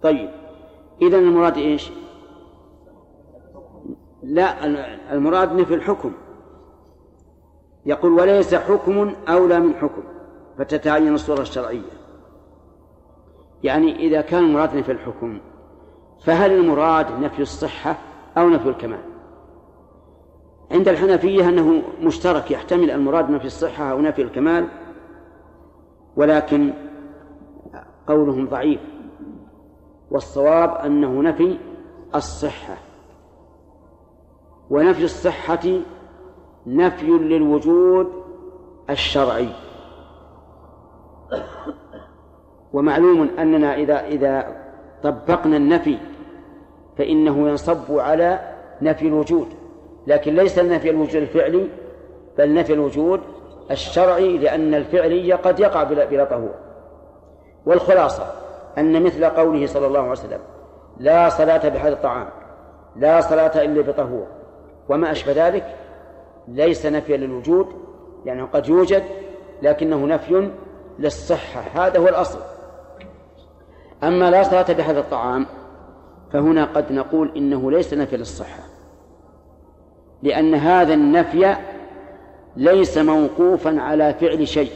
طيب. إذا المراد إيش؟ لا المراد نفي الحكم. يقول وليس حكم أولى من حكم فتتعين الصورة الشرعية. يعني إذا كان المراد نفي الحكم فهل المراد نفي الصحة أو نفي الكمال؟ عند الحنفية أنه مشترك يحتمل المراد نفي الصحة أو نفي الكمال ولكن قولهم ضعيف. والصواب أنه نفي الصحة. ونفي الصحة نفي للوجود الشرعي. ومعلوم أننا إذا إذا طبقنا النفي فإنه ينصب على نفي الوجود لكن ليس نفي الوجود الفعلي بل نفي الوجود الشرعي لأن الفعلي قد يقع بلا, طهور. والخلاصة أن مثل قوله صلى الله عليه وسلم لا صلاة بهذا الطعام لا صلاة إلا بطهور وما أشبه ذلك ليس نفيا للوجود لأنه قد يوجد لكنه نفي للصحة هذا هو الأصل. أما لا صلاة بهذا الطعام فهنا قد نقول إنه ليس نفي للصحة لأن هذا النفي ليس موقوفا على فعل شيء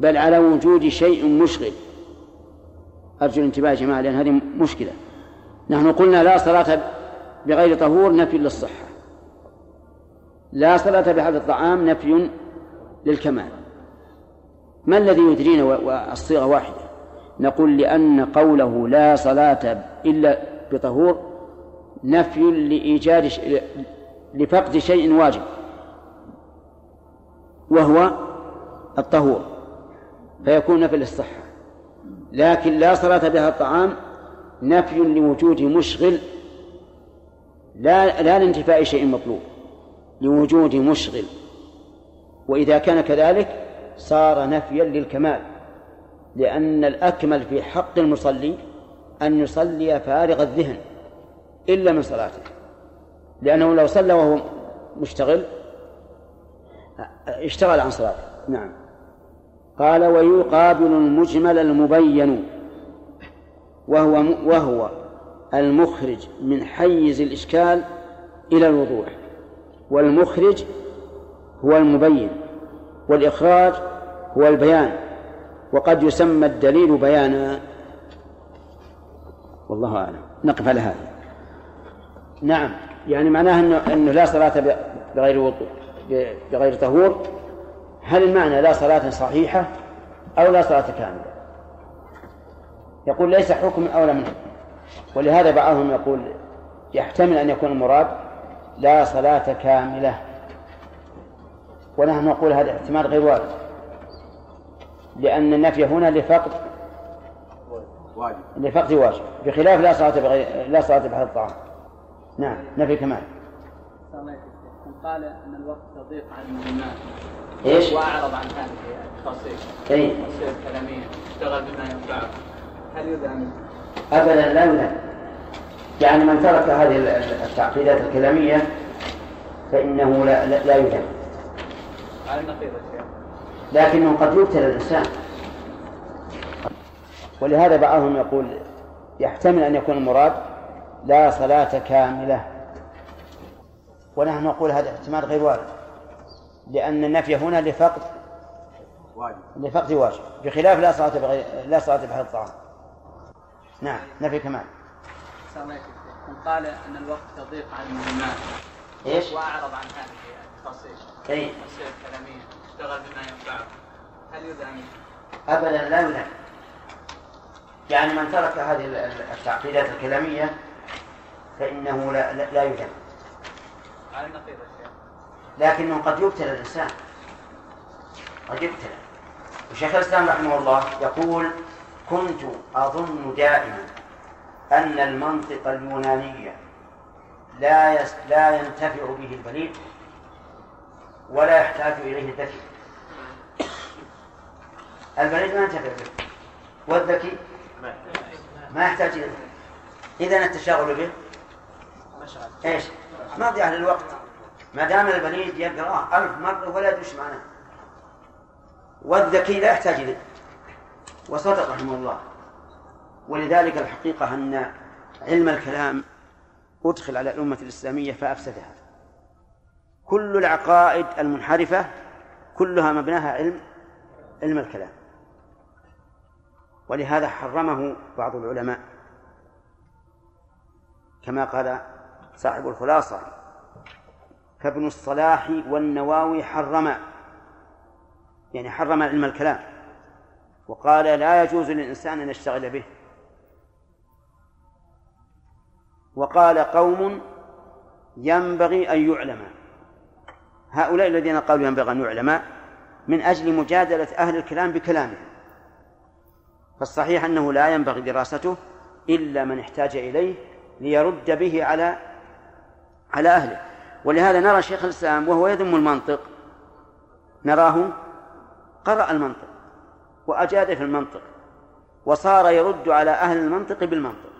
بل على وجود شيء مشغل. أرجو الانتباه يا جماعة لأن هذه مشكلة. نحن قلنا لا صلاة بغير طهور نفي للصحة. لا صلاة بهذا الطعام نفي للكمال. ما الذي يدرينا والصيغة واحدة؟ نقول لأن قوله لا صلاة إلا بطهور نفي لإيجاد ش... لفقد شيء واجب وهو الطهور فيكون نفي للصحة. لكن لا صلاة بها الطعام نفي لوجود مشغل لا لا لانتفاء شيء مطلوب لوجود مشغل. وإذا كان كذلك صار نفيا للكمال لأن الأكمل في حق المصلي أن يصلي فارغ الذهن إلا من صلاته. لأنه لو صلى وهو مشتغل اشتغل عن صلاته. نعم. قال ويقابل المجمل المبين وهو وهو المخرج من حيز الإشكال إلى الوضوح والمخرج هو المبين والإخراج هو البيان وقد يسمى الدليل بيانا. والله أعلم. نقف على هذا. نعم. يعني معناه أنه, أنه لا صلاة بغير وضوء بغير طهور. هل المعنى لا صلاة صحيحة أو لا صلاة كاملة؟ يقول ليس حكم أولى من حكم ولهذا بعضهم يقول يحتمل أن يكون المراد لا صلاة كاملة. ونحن نقول هذا احتمال غير وارد. لأن النفي هنا لفقد واجب. لفقد واجب. بخلاف لا صلاة بغير لا صلاة بهذا الطعام. نعم نفي كمال. قال أن الوقت تضيق على المهمات إيش؟ وأعرض عن هذه التخصيص اي التخصيص الكلامية. اشتغل بما ينفعه. هل يذم؟ أبدا لا يذم يعني من ترك هذه التعقيدات الكلامية فإنه لا لا, لا يذم على النقيض الشيخ لكنه قد يبتلى الإنسان. ولهذا بعضهم يقول يحتمل أن يكون المراد لا صلاة كاملة. ونحن نقول هذا احتمال غير وارد. لأن النفي هنا لفقد واجب. لفقد واجب. بخلاف لا صلاة بغير لا صلاة بهذا الطعام. نعم نفي كمال. من قال أن الوقت تضيق على المهمات إيش؟ وأعرض عن هذه التخصيص اي التخصيص الكلاميه اشتغل بما ينفعه. هل يذم؟ ابدا لا يذم يعني من ترك هذه التعقيدات الكلامية فإنه لا لا, لا يذم على النقيض الشيخ لكنه قد يبتلى الإنسان. قد يبتلى. وشيخ الإسلام رحمه الله يقول كنت أظن دائما أن المنطق اليوناني لا لا ينتفع به البليد ولا يحتاج إليه الذكي. البليد ما ينتفع به. والذكي ما يحتاج إليه. إذا التشاغل به. إيش؟ مضيعة للوقت ما دام البليد يقرأه ألف مرة ولا يدري معناه. والذكي لا يحتاج إليه. وصدق رحمه الله. ولذلك الحقيقة أن علم الكلام أدخل على الأمة الإسلامية فأفسدها. كل العقائد المنحرفة كلها مبناها علم علم الكلام. ولهذا حرمه بعض العلماء. كما قال صاحب الخلاصة فابن الصلاح والنواوي حرما. يعني حرم علم الكلام. وقال لا يجوز للإنسان أن يشتغل به. وقال قوم ينبغي أن يعلم. هؤلاء الذين قالوا ينبغي أن يعلم من أجل مجادلة أهل الكلام بكلامه فالصحيح أنه لا ينبغي دراسته إلا من احتاج إليه ليرد به على على أهله. ولهذا نرى شيخ الإسلام وهو يذم المنطق نراه قرأ المنطق. وأجاد في المنطق وصار يرد على أهل المنطق بالمنطق.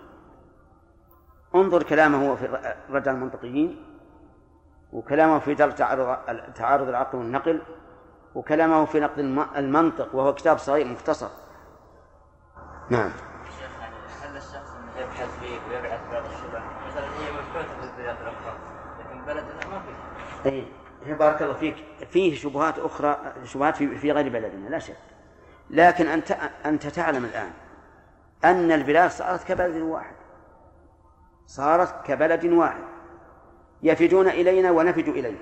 انظر كلامه في رد المنطقيين وكلامه في درء تعارض العقل والنقل وكلامه في نقد المنطق وهو كتاب صغير مختصر. نعم. هل الشخص يبحث فيه ويبحث بعض الشبه؟ مثلا هي مبحوثه في لكن بلدنا ما فيه. اي بارك الله فيك. فيه شبهات أخرى شبهات في, في غير بلدنا لا شك. لكن أنت أنت تعلم الآن أن البلاد صارت كبلد واحد. صارت كبلد واحد. يفدون إلينا ونفد إليك.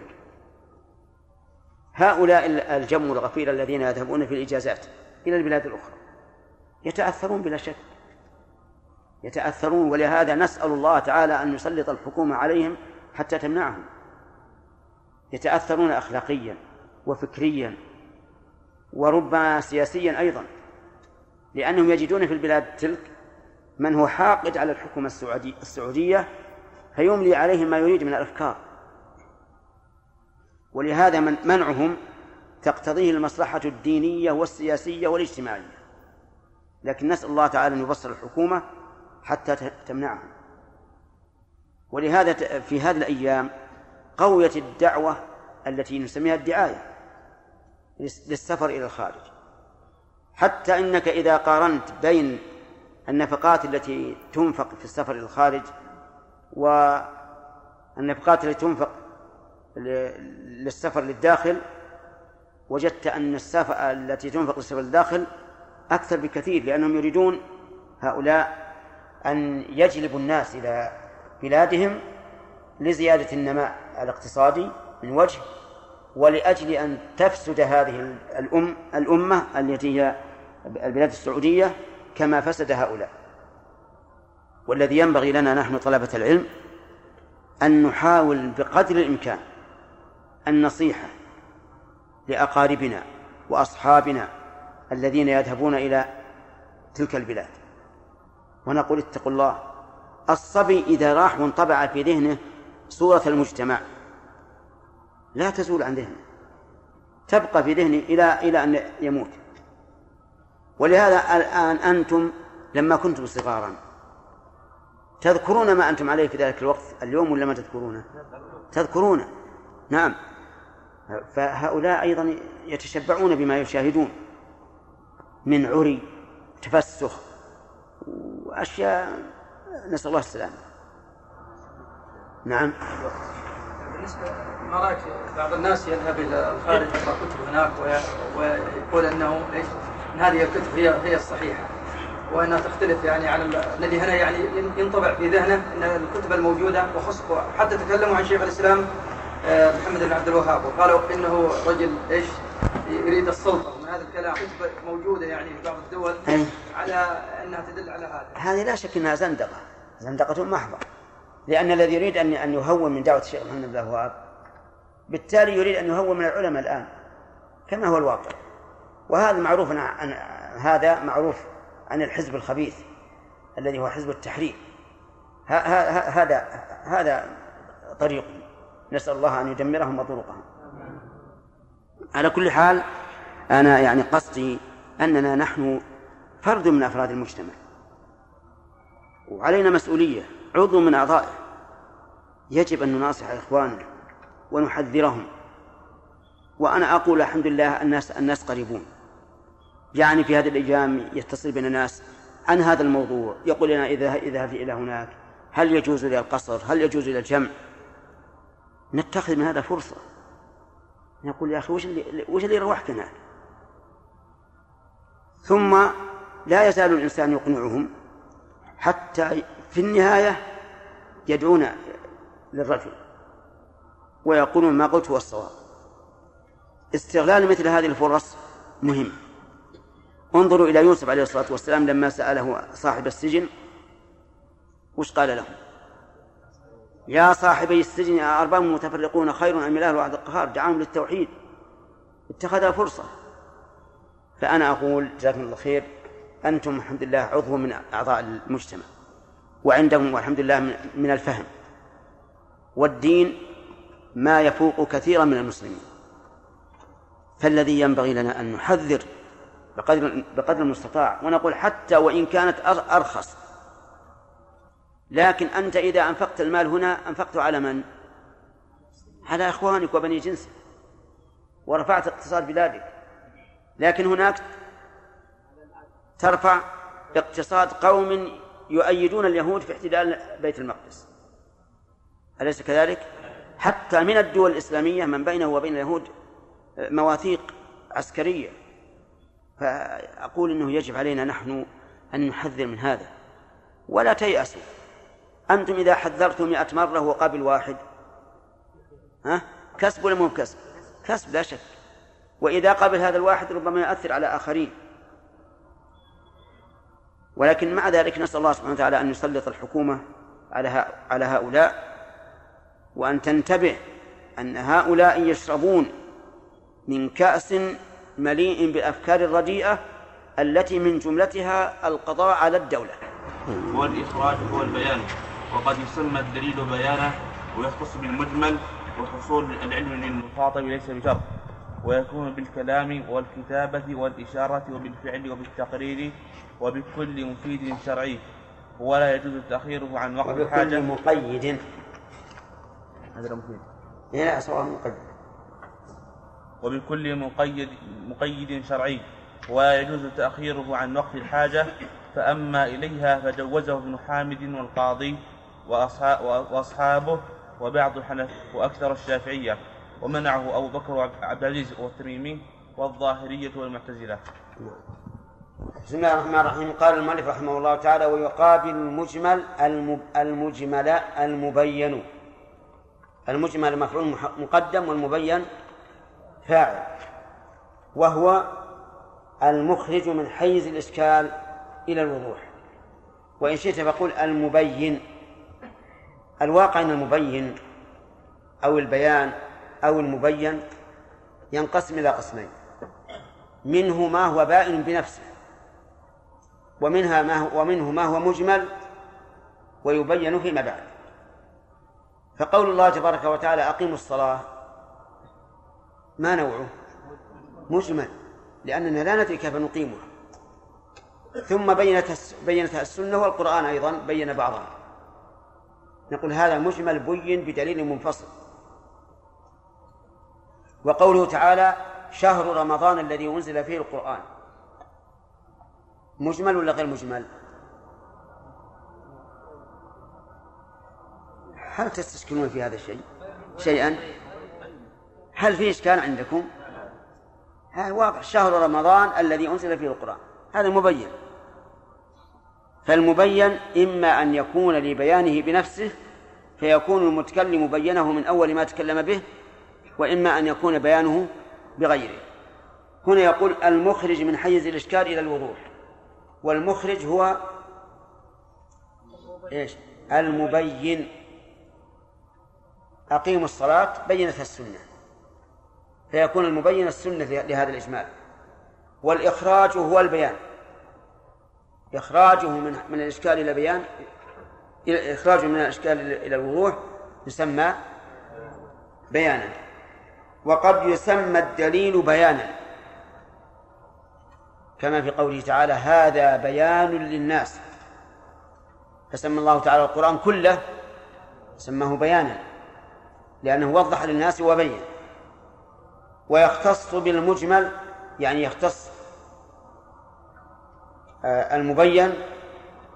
هؤلاء الجم الغفير الذين يذهبون في الإجازات إلى البلاد الأخرى. يتأثرون بلا شك. يتأثرون ولهذا نسأل الله تعالى أن يسلط الحكومة عليهم حتى تمنعهم. يتأثرون أخلاقيا وفكريا وربما سياسيا أيضا لأنهم يجدون في البلاد تلك من هو حاقد على الحكومة السعودية فيملي عليهم ما يريد من الأفكار. ولهذا من منعهم تقتضيه المصلحة الدينية والسياسية والاجتماعية. لكن نسأل الله تعالى أن يبصر الحكومة حتى تمنعهم. ولهذا في هذه الأيام قويت الدعوة التي نسميها الدعاية. للسفر إلى الخارج. حتى إنك إذا قارنت بين النفقات التي تنفق في السفر إلى الخارج والنفقات التي تنفق للسفر للداخل وجدت أن السفر التي تنفق للسفر للداخل أكثر بكثير لأنهم يريدون هؤلاء أن يجلبوا الناس إلى بلادهم لزيادة النماء الاقتصادي من وجه ولأجل أن تفسد هذه الأم الأمة التي هي البلاد السعودية كما فسد هؤلاء. والذي ينبغي لنا نحن طلبة العلم أن نحاول بقدر الإمكان النصيحة لأقاربنا وأصحابنا الذين يذهبون إلى تلك البلاد. ونقول اتقوا الله. الصبي إذا راح وانطبع في ذهنه صورة المجتمع لا تزول عن ذهنه. تبقى في ذهنه إلى إلى أن يموت. ولهذا الآن أنتم لما كنتم صغارا تذكرون ما أنتم عليه في ذلك الوقت؟ اليوم ولا ما تذكرونه؟ تذكرونه نعم. فهؤلاء أيضا يتشبعون بما يشاهدون من عري تفسخ وأشياء. نسأل الله السلامة. نعم. بالنسبة ما رأيك بعض الناس يذهب إلى الخارج يقرأ كتب هناك ويقول أنه إيش؟ أن هذه الكتب هي هي الصحيحة. وأنها تختلف يعني عن الذي هنا يعني ينطبع في ذهنه أن الكتب الموجودة وخص حتى تكلموا عن شيخ الإسلام آه، محمد بن عبد الوهاب وقالوا إنه رجل إيش؟ يريد السلطة. من هذا الكلام كتب موجودة يعني في بعض الدول على أنها تدل على هذا. هذه لا شك إنها زندقة. زندقة محضة. لأن الذي يريد ان أن يهون من دعوة الشيخ محمد بن الوهاب بالتالي يريد أن يهون من العلماء الآن كما هو الواقع. وهذا معروف عن هذا معروف عن الحزب الخبيث الذي هو حزب التحرير. هذا هذا طريق. نسأل الله أن يدمرهم وطرقهم. على كل حال أنا يعني قصدي أننا نحن فرد من أفراد المجتمع. وعلينا مسؤولية. عضو من أعضائه. يجب أن نناصح إخواننا ونحذرهم. وأنا أقول الحمد لله الناس الناس قريبون. يعني في هذه الأيام يتصل بنا ناس عن هذا الموضوع يقول لنا إذا اذهب إلى هناك هل يجوز إلى القصر؟ هل يجوز إلى الجمع؟ نتخذ من هذا فرصة. نقول يا أخي وش اللي وش اللي روحك هناك ثم لا يزال الإنسان يقنعهم حتى في النهاية يدعون للرجل ويقولون ما قلت هو الصواب. استغلال مثل هذه الفرص مهم. انظروا إلى يوسف عليه الصلاة والسلام لما سأله صاحب السجن وش قال له يا صاحبي السجن أرباب متفرقون خير أم الله الواحد القهار؟ دعاهم للتوحيد. اتخذ فرصة. فأنا أقول جزاكم الله خير. أنتم الحمد لله عضو من أعضاء المجتمع. وعندهم والحمد لله من الفهم. والدين ما يفوق كثيرا من المسلمين. فالذي ينبغي لنا أن نحذر بقدر بقدر المستطاع. ونقول حتى وإن كانت أرخص. لكن أنت إذا أنفقت المال هنا أنفقته على من؟ على إخوانك وبني جنسك. ورفعت اقتصاد بلادك. لكن هناك ترفع اقتصاد قوم يؤيدون اليهود في احتلال بيت المقدس. أليس كذلك؟ حتى من الدول الإسلامية من بينه وبين اليهود مواثيق عسكرية. فأقول أنه يجب علينا نحن أن نحذر من هذا. ولا تيأسوا. أنتم إذا حذرتم مئة مرة وقابل واحد ها؟ كسب ولا مو كسب كسب لا شك. وإذا قابل هذا الواحد ربما يؤثر على آخرين. ولكن مع ذلك نسأل الله سبحانه وتعالى أن يسلط الحكومة على على هؤلاء وأن تنتبه أن هؤلاء يشربون من كأس مليء بالأفكار الرديئة التي من جملتها القضاء على الدولة. والإخراج هو البيان. وقد يسمى الدليل بيانا ويختص بالمجمل وحصول العلم للمخاطب ليس بشرط ويكون بالكلام والكتابة والإشارة وبالفعل وبالتقرير وبكل مفيد شرعي. ولا يجوز تأخيره عن وقت الحاجة وبكل مقيد. هذا مفيد. لا سواء مقيد. وبكل مقيد مقيد شرعي. ولا يجوز تأخيره عن وقت الحاجة فأما إليها فجوزه ابن حامد والقاضي وأصحابه وبعض الحنف وأكثر الشافعية. ومنعه أبو بكر وعبد العزيز والتميمي والظاهرية والمعتزلة. بسم الله الرحمن الرحيم. قال المؤلف رحمه الله تعالى ويقابل المجمل المجمل المبين. المجمل مفعول مقدم والمبين فاعل. وهو المخرج من حيز الإشكال إلى الوضوح. وإن شئت فقول المبين. الواقع أن المبين أو البيان أو المبين ينقسم إلى قسمين. منه ما هو بائن بنفسه ومنها ما هو ومنه ما هو مجمل ويبين فيما بعد. فقول الله تبارك وتعالى أقيموا الصلاة ما نوعه؟ مجمل لأننا لا ندري كيف نقيمها. ثم بينت بينتها السنة والقرآن أيضا بين بعضها. نقول هذا مجمل بين بدليل منفصل. وقوله تعالى شهر رمضان الذي أنزل فيه القرآن. مجمل ولا غير مجمل؟ هل تستشكلون في هذا الشيء؟ شيئا؟ هل في إشكال عندكم؟ هذا واضح. شهر رمضان الذي أنزل فيه القرآن. هذا مبين. فالمبين إما أن يكون لبيانه بنفسه فيكون المتكلم بينه من أول ما تكلم به وإما أن يكون بيانه بغيره. هنا يقول المخرج من حيز الإشكال إلى الوضوح. والمخرج هو إيش؟ المبين. أقيموا الصلاة بينت السنة. فيكون المبين السنة لهذا الإجمال. والإخراج هو البيان. إخراجه من من الإشكال إلى بيان إخراجه من الإشكال إلى الوضوح يسمى بيانا. وقد يسمى الدليل بيانا. كما في قوله تعالى هذا بيان للناس فسمى الله تعالى القرآن كله سماه بيانا لأنه وضح للناس وبين. ويختص بالمجمل يعني يختص آه، المبين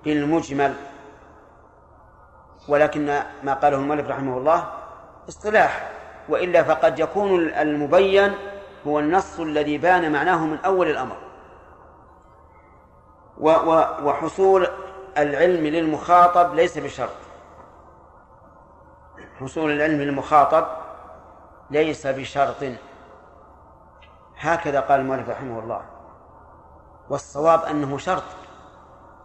بالمجمل. ولكن ما قاله المؤلف رحمه الله اصطلاح. وإلا فقد يكون المبين هو النص الذي بان معناه من أول الأمر. وحصول العلم للمخاطب ليس بشرط. حصول العلم للمخاطب ليس بشرط. هكذا قال المؤلف رحمه الله. والصواب أنه شرط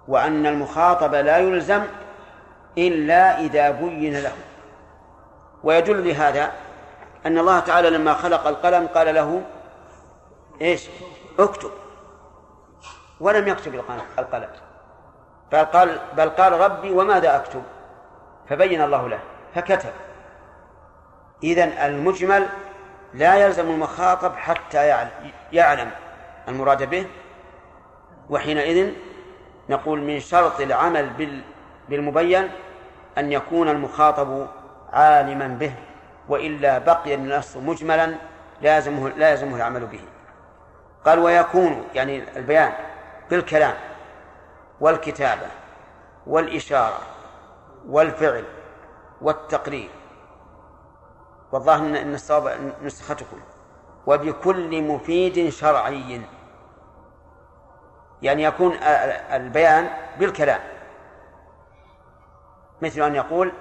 وأن المخاطب لا يلزم إلا إذا بين له. ويدل لهذا أن الله تعالى لما خلق القلم قال له إيش؟ اكتب. ولم يكتب القلم بل قال بل قال ربي وماذا أكتب؟ فبين الله له. فكتب. إذن المجمل لا يلزم المخاطب حتى يعلم. المراد به وحينئذ نقول من شرط العمل بالمبين أن يكون المخاطب عالما به. وإلا بقي النص مجملا لازمه لا يلزمه العمل به. قال ويكون يعني البيان بالكلام والكتابة والإشارة والفعل والتقرير. والظاهر أن الصواب نسختكم. وبكل مفيد شرعي. يعني يكون البيان بالكلام. مثل أن يقول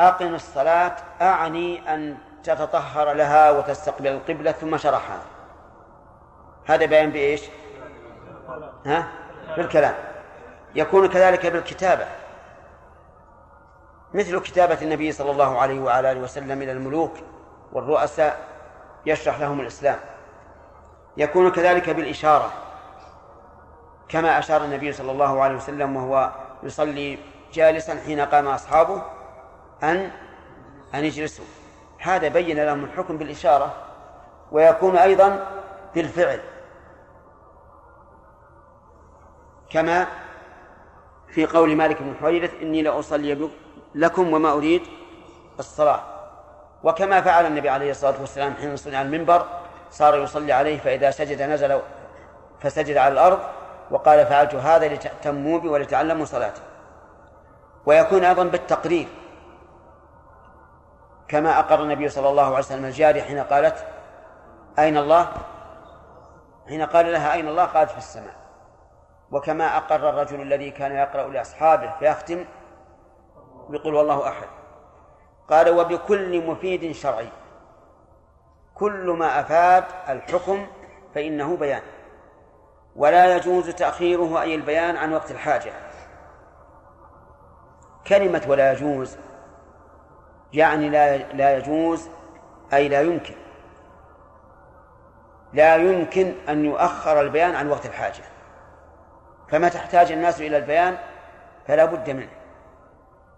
أقم الصلاة أعني أن تتطهر لها وتستقبل القبلة ثم شرحها. هذا بيان بإيش؟ ها؟ بالكلام. يكون كذلك بالكتابة. مثل كتابة النبي صلى الله عليه وعلى آله وسلم إلى الملوك والرؤساء يشرح لهم الإسلام. يكون كذلك بالإشارة كما أشار النبي صلى الله عليه وسلم وهو يصلي جالسا حين قام أصحابه. أن أن يجلسوا. هذا بين لهم الحكم بالإشارة ويكون أيضا بالفعل. كما في قول مالك بن حويرث إني لأصلي لكم وما أريد الصلاة. وكما فعل النبي عليه الصلاة والسلام حين صنع المنبر صار يصلي عليه فإذا سجد نزل فسجد على الأرض وقال فعلت هذا لتأتموا بي ولتعلموا صلاتي. ويكون أيضا بالتقرير. كما أقر النبي صلى الله عليه وسلم الجارية حين قالت أين الله؟ حين قال لها أين الله؟ قالت في السماء. وكما أقر الرجل الذي كان يقرأ لأصحابه فيختم بقول والله أحد. قال وبكل مفيد شرعي. كل ما أفاد الحكم فإنه بيان. ولا يجوز تأخيره أي البيان عن وقت الحاجة. كلمة ولا يجوز يعني لا لا يجوز أي لا يمكن. لا يمكن أن يؤخر البيان عن وقت الحاجة. فما تحتاج الناس إلى البيان فلا بد منه.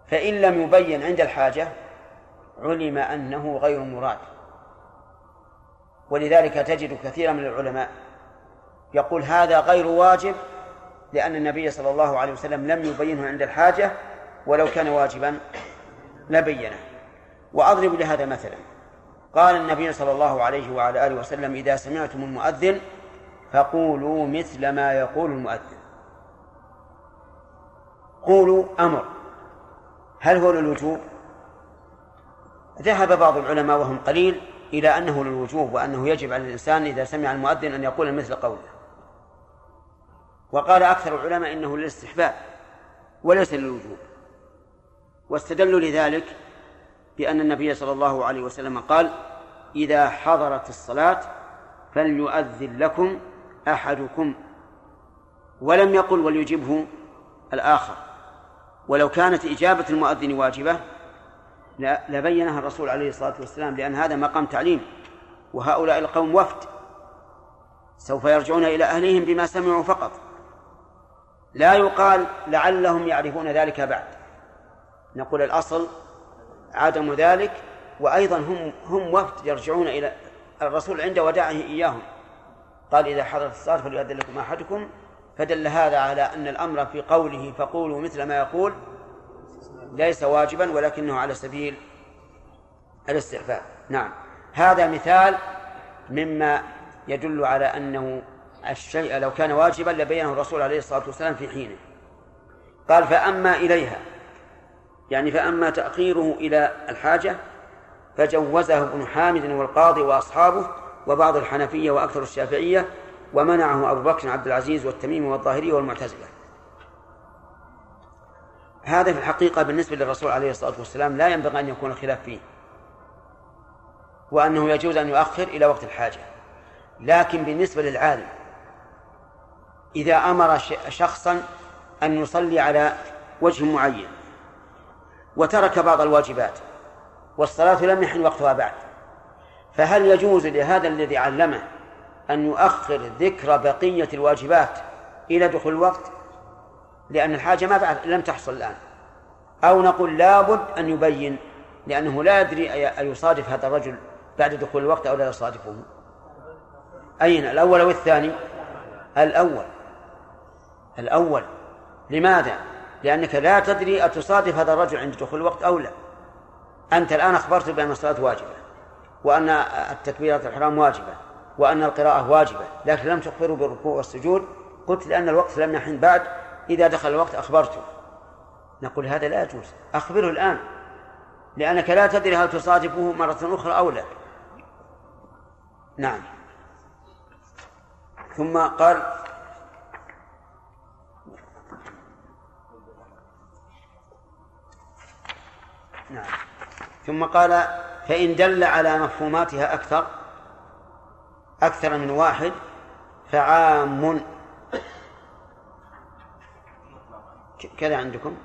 فإن لم يبين عند الحاجة علم أنه غير مراد. ولذلك تجد كثيرا من العلماء يقول هذا غير واجب لأن النبي صلى الله عليه وسلم لم يبينه عند الحاجة ولو كان واجبا لبينه. وأضرب لهذا مثلا. قال النبي صلى الله عليه وعلى آله وسلم إذا سمعتم المؤذن فقولوا مثل ما يقول المؤذن. قولوا أمر. هل هو للوجوب؟ ذهب بعض العلماء وهم قليل إلى أنه للوجوب وأنه يجب على الإنسان إذا سمع المؤذن أن يقول مثل قوله. وقال أكثر العلماء إنه للاستحباب وليس للوجوب. واستدلوا لذلك بأن النبي صلى الله عليه وسلم قال إذا حضرت الصلاة فليؤذن لكم أحدكم. ولم يقل وليجبه الآخر. ولو كانت إجابة المؤذن واجبة لبينها الرسول عليه الصلاة والسلام لأن هذا مقام تعليم وهؤلاء القوم وفد. سوف يرجعون إلى أهلهم بما سمعوا فقط. لا يقال لعلهم يعرفون ذلك بعد. نقول الأصل عدم ذلك وأيضا هم هم وفد يرجعون إلى الرسول عند وداعه إياهم. قال إذا حضرت الصلاة فليؤذن لكم أحدكم. فدل هذا على أن الأمر في قوله فقولوا مثل ما يقول ليس واجبا ولكنه على سبيل الاستعفاف نعم. هذا مثال مما يدل على أنه الشيء لو كان واجبا لبينه الرسول عليه الصلاة والسلام في حينه. قال فأما إليها. يعني فأما تأخيره إلى الحاجة فجوزه ابن حامد والقاضي وأصحابه وبعض الحنفية وأكثر الشافعية ومنعه أبو بكر عبد العزيز والتميمي والظاهري والمعتزلة. هذا في الحقيقة بالنسبة للرسول عليه الصلاة والسلام لا ينبغي أن يكون الخلاف فيه وأنه يجوز أن يؤخر إلى وقت الحاجة. لكن بالنسبة للعالم إذا أمر شخصا أن يصلي على وجه معين وترك بعض الواجبات والصلاة لم يحن وقتها بعد. فهل يجوز لهذا الذي علمه أن يؤخر ذكر بقية الواجبات إلى دخول الوقت؟ لأن الحاجة ما بعد لم تحصل الآن. أو نقول لابد أن يبين لأنه لا يدري أيصادف هذا الرجل بعد دخول الوقت أو لا يصادفه. أين؟ الأول أو الثاني؟ الأول. الأول. لماذا؟ لأنك لا تدري أتصادف هذا الرجل عند دخول الوقت أو لا. أنت الآن أخبرت بأن الصلاة واجبة وأن التكبيرات الحرام واجبة وأن القراءة واجبة لكن لم تخبره بالركوع والسجود. قلت لأن الوقت لم يحن بعد إذا دخل الوقت أخبرته. نقول هذا لا يجوز. أخبره الآن لأنك لا تدري هل تصادفه مرة أخرى أو لا. نعم. ثم قال نعم. ثم قال فإن دل على مفهوماتها أكثر أكثر من واحد فعام. كذا عندكم؟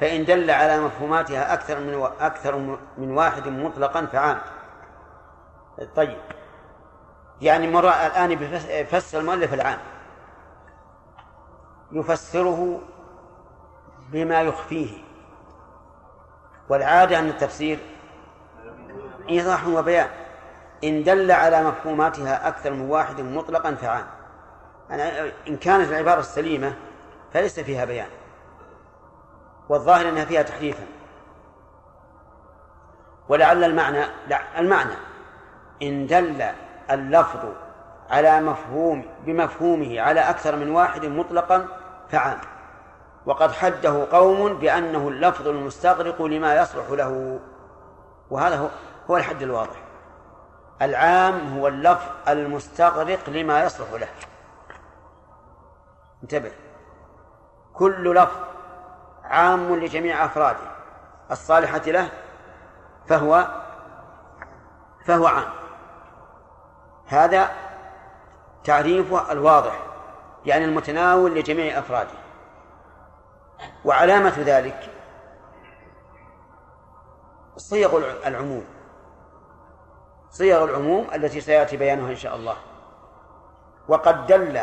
فإن دل على مفهوماتها أكثر من أكثر من واحد مطلقا فعام. طيب. يعني مرة الآن يفسر المؤلف العام. يفسره بما يخفيه. والعادة أن التفسير إيضاح وبيان إن دل على مفهوماتها أكثر من واحد مطلقا فعام إن كانت العبارة السليمة فليس فيها بيان. والظاهر أنها فيها تحريفا. ولعل المعنى لا المعنى إن دل اللفظ على مفهوم بمفهومه على أكثر من واحد مطلقا فعام وقد حده قوم بأنه اللفظ المستغرق لما يصلح له. وهذا هو الحد الواضح. العام هو اللفظ المستغرق لما يصلح له. انتبه. كل لفظ عام لجميع أفراده. الصالحة له فهو فهو عام. هذا تعريفه الواضح يعني المتناول لجميع أفراده. وعلامة ذلك صيغ العموم. صيغ العموم التي سيأتي بيانها إن شاء الله. وقد دل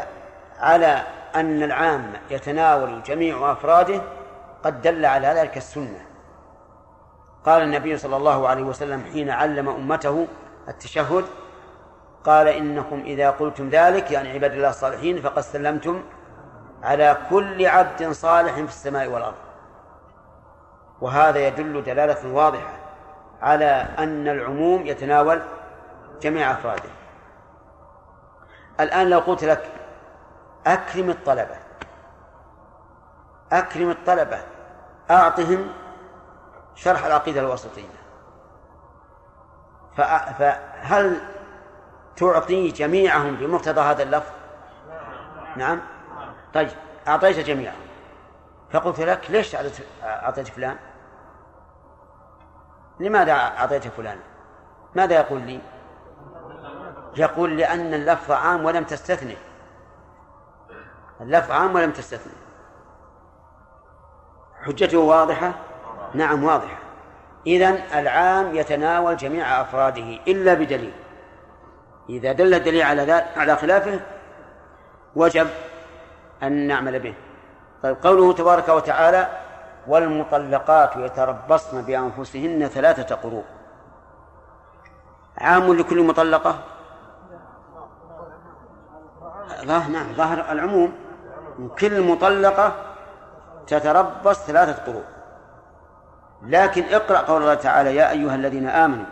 على أن العام يتناول جميع أفراده قد دل على ذلك السنة. قال النبي صلى الله عليه وسلم حين علم أمته التشهد قال إنكم إذا قلتم ذلك يعني عباد الله الصالحين فقد سلمتم على كل عبد صالح في السماء والأرض. وهذا يدل دلالة واضحة على أن العموم يتناول جميع أفراده. الآن لو قلت لك أكرم الطلبة أكرم الطلبة أعطهم شرح العقيدة الوسطية. فهل تعطي جميعهم بمقتضى هذا اللفظ؟ نعم. طيب أعطيت جميعهم فقلت لك ليش أعطيت فلان؟ لماذا أعطيت فلان؟ ماذا يقول لي؟ يقول لأن اللفظ عام ولم تستثني. اللفظ عام ولم تستثني. حجته واضحة؟ نعم واضحة. إذن العام يتناول جميع أفراده إلا بدليل. إذا دل الدليل على على خلافه وجب أن نعمل به. طيب قوله تبارك وتعالى والمطلقات يتربصن بأنفسهن ثلاثة قروء عام لكل مطلقة؟ ظاهر نعم ظاهر العموم. كل مطلقة تتربص ثلاثة قروء. لكن اقرأ قول الله تعالى يا أيها الذين آمنوا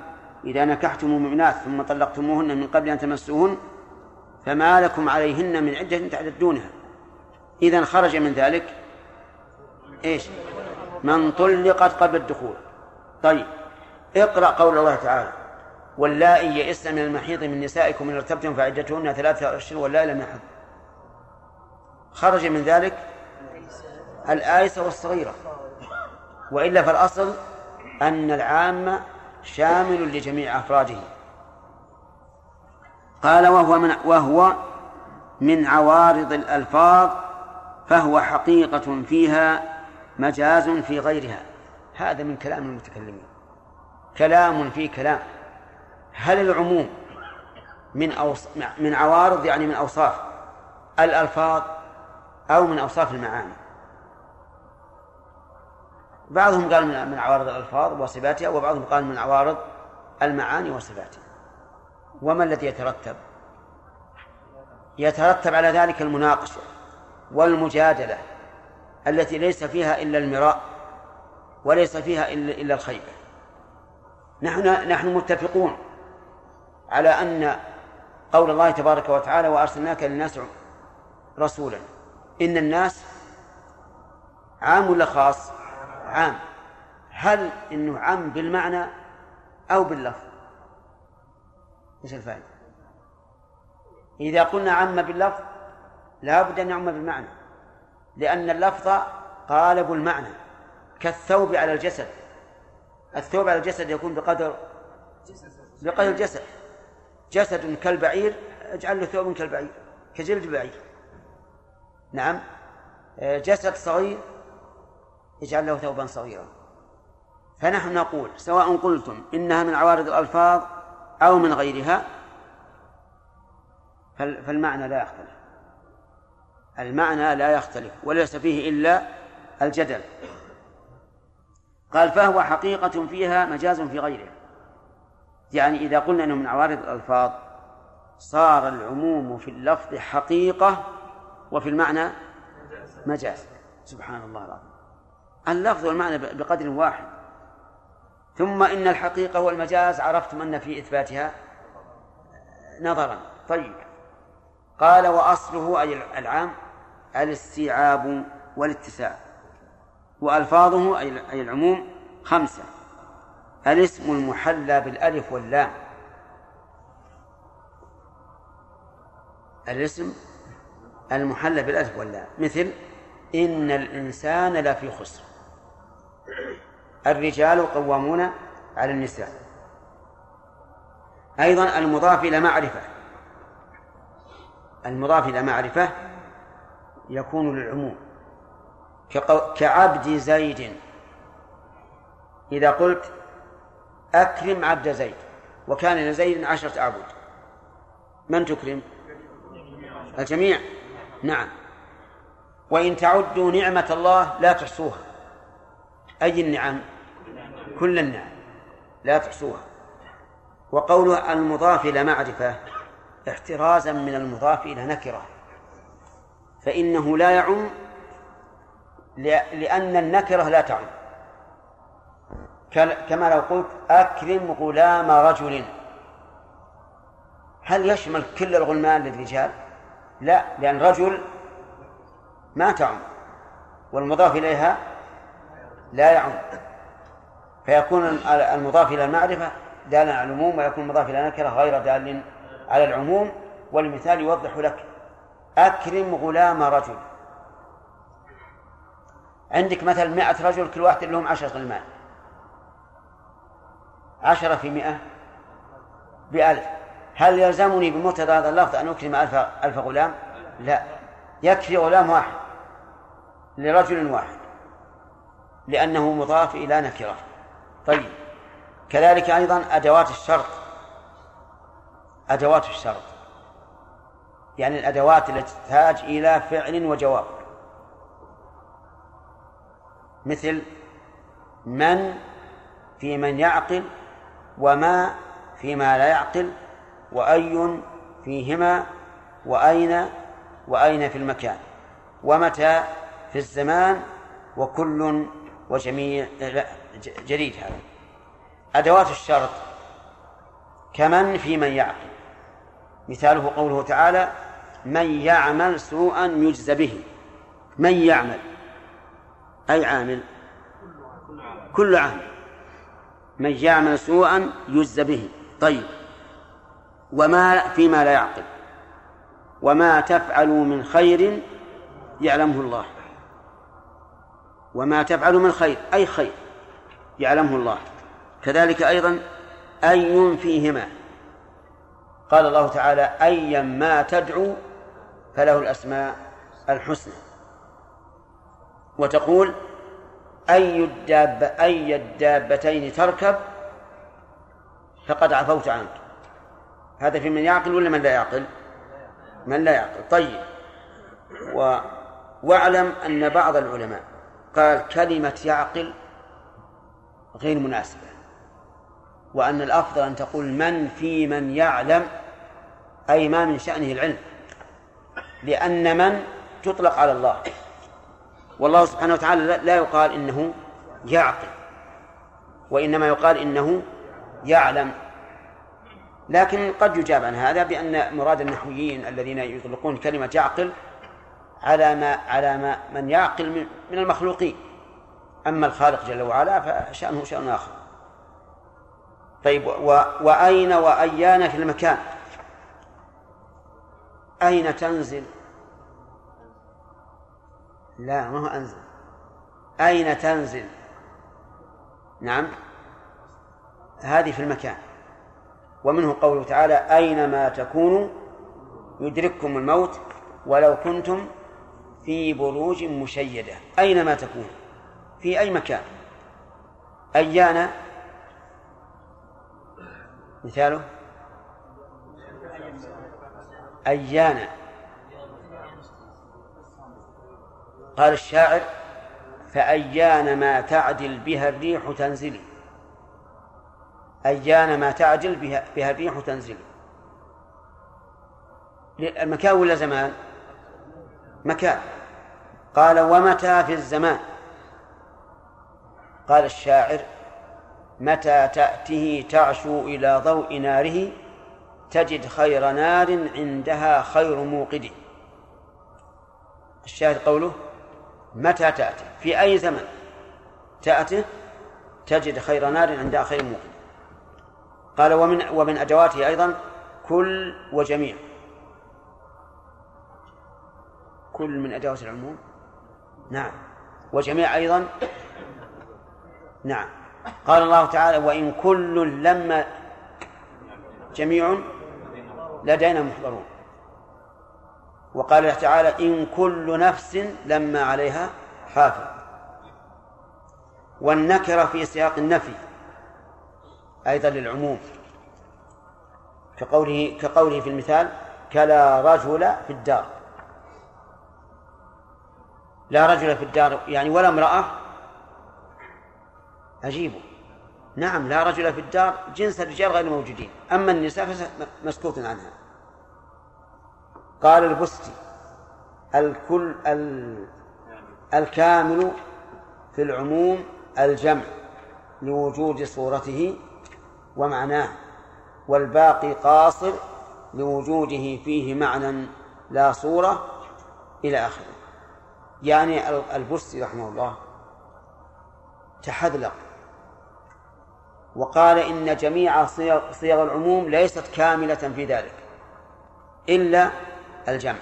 إذا نكحتم المؤمنات ثم طلقتموهن من قبل أن تمسوهن فما لكم عليهن من عدة تعتدونها إذا خرج من ذلك إيش؟ من طلقت قبل الدخول. طيب اقرأ قول الله تعالى واللائي يئسن من المحيض من نسائكم إن ارتبتم فعدتهن ثلاثة أشهر واللائي لم يحض خرج من ذلك الآيسة والصغيرة وإلا فالأصل أن العام شامل لجميع أفراده. قال وهو من وهو من عوارض الألفاظ فهو حقيقة فيها مجاز في غيرها. هذا من كلام المتكلمين. كلام في كلام. هل العموم من أوص... من عوارض يعني من أوصاف الألفاظ أو من أوصاف المعاني؟ بعضهم قال من عوارض الألفاظ وصفاتها وبعضهم قال من عوارض المعاني وصفاتها. وما الذي يترتب؟ يترتب على ذلك المناقشة. والمجادلة التي ليس فيها إلا المراء وليس فيها إلا الخيبة نحن نحن متفقون على أن قول الله تبارك وتعالى وأرسلناك للناس رسولا إن الناس عام ولا خاص؟ عام هل إنه عام بالمعنى أو باللفظ؟ إيش الفائدة؟ إذا قلنا عم باللفظ لا بد أن يعم بالمعنى لأن اللفظ قالب المعنى كالثوب على الجسد. الثوب على الجسد يكون بقدر بقدر الجسد. جسد كالبعير اجعل له ثوب كالبعير كجلد البعير نعم. جسد صغير اجعل له ثوبا صغيرا. فنحن نقول سواء قلتم إنها من عوارض الألفاظ أو من غيرها فالمعنى لا يختلف. المعنى لا يختلف وليس فيه إلا الجدل. قال فهو حقيقة فيها مجاز في غيرها يعني إذا قلنا أنه من عوارض الألفاظ صار العموم في اللفظ حقيقة وفي المعنى مجاز. سبحان الله العظيم. اللفظ والمعنى بقدر واحد. ثم إن الحقيقة والمجاز عرفتم أن في إثباتها نظرا. طيب. قال وأصله أي العام الاستيعاب والاتساع. وألفاظه أي العموم خمسة. الاسم المحلى بالألف واللام. الاسم المحلى بالألف واللام. مثل إن الإنسان لفي خسر. الرجال قوامون على النساء. أيضا المضاف إلى معرفة. المضاف إلى معرفة يكون للعموم. كعبد زيد. إذا قلت أكرم عبد زيد وكان لزيد عشرة أعبد من تكرم؟ الجميع. نعم. وإن تعدوا نعمة الله لا تحصوها. أي النعم؟ كل النعم لا تحصوها. وقول المضاف إلى معرفة احترازا من المضاف إلى نكرة. فإنه لا يعم لأن النكرة لا تعم. كما لو قلت أكرم غلام رجل. هل يشمل كل الغلمان للرجال؟ لا لأن رجل ما تعم والمضاف إليها لا يعم. فيكون المضاف إلى المعرفة دالا على العموم ويكون المضاف إلى نكرة غير دال على العموم والمثال يوضح لك. أكرم غلام رجل. عندك مثلا مئة رجل كل واحد لهم عشرة غلمان عشرة في مئة؟ بألف. هل يلزمني بمقتضى هذا اللفظ أن أكرم ألف, ألف غلام؟ لا. يكفي غلام واحد لرجل واحد لأنه مضاف إلى نكرة. طيب. كذلك أيضا أدوات الشرط. أدوات الشرط. يعني الأدوات التي تحتاج إلى فعل وجواب. مثل من في من يعقل وما فيما لا يعقل وأي فيهما وأين وأين في المكان ومتى في الزمان وكل وجميع جديد هذا. أدوات الشرط كمن في من يعقل. مثاله قوله تعالى من يعمل سوءا يجز به. من يعمل. أي عامل؟ كل عامل. من يعمل سوءا يجز به. طيب. وما فيما لا يعقل. وما تفعلوا من خير يعلمه الله. وما تفعلوا من خير أي خير يعلمه الله. كذلك أيضا أي فيهما؟ قال الله تعالى أيا ما تدعو فله الأسماء الحسنى. وتقول أي الدابة أي الدابتين تركب فقد عفوت عنك. هذا في من يعقل ولا من لا يعقل؟ من لا يعقل. طيب. و... واعلم أن بعض العلماء قال كلمة يعقل غير مناسبة وأن الأفضل أن تقول من في من يعلم أي ما من شأنه العلم. لأن من تطلق على الله. والله سبحانه وتعالى لا يقال إنه يعقل وإنما يقال إنه يعلم. لكن قد يجاب عن هذا بأن مراد النحويين الذين يطلقون كلمة يعقل على ما على ما من يعقل من المخلوقين. أما الخالق جل وعلا فشأنه شأن آخر. طيب و وأين وأيان في المكان؟ أين تنزل؟ لا ما هو أنزل. أين تنزل؟ نعم. هذه في المكان. ومنه قوله تعالى أينما تكونوا يدرككم الموت ولو كنتم في بروج مشيدة. أينما تكون؟ في أي مكان؟ أيانا؟ مثاله؟ أيانا. قال الشاعر فأيان ما تعدل بها الريح تنزلي. أيان ما تعدل بها, بها الريح تنزلي. المكان ولا زمان؟ مكان. قال ومتى في الزمان؟ قال الشاعر متى تأته تعشو إلى ضوء ناره تجد خير نار عندها خير موقد. الشاهد قوله متى تأتي؟ في أي زمن تأتي؟ تجد خير نار عندها خير موقد. قال ومن ومن أدواته أيضا كل وجميع. كل من أدوات العموم. نعم. وجميع أيضا نعم. قال الله تعالى وإن كل لما جميع لدينا محضرون. وقال الله تعالى إن كل نفس لما عليها حافظ. والنكرة في سياق النفي أيضا للعموم. كقوله كقوله في المثال كلا رجل في الدار. لا رجل في الدار يعني ولا امرأة. عجيب. نعم لا رجل في الدار جنس الرجال غير موجودين. أما النساء فمسكوت عنها. قال البستي الكل الكامل في العموم الجمع لوجود صورته ومعناه والباقي قاصر لوجوده فيه معنى لا صورة إلى آخره. يعني البستي رحمه الله تحذلق وقال إن جميع صيغ, العموم ليست كاملة في ذلك إلا الجمع.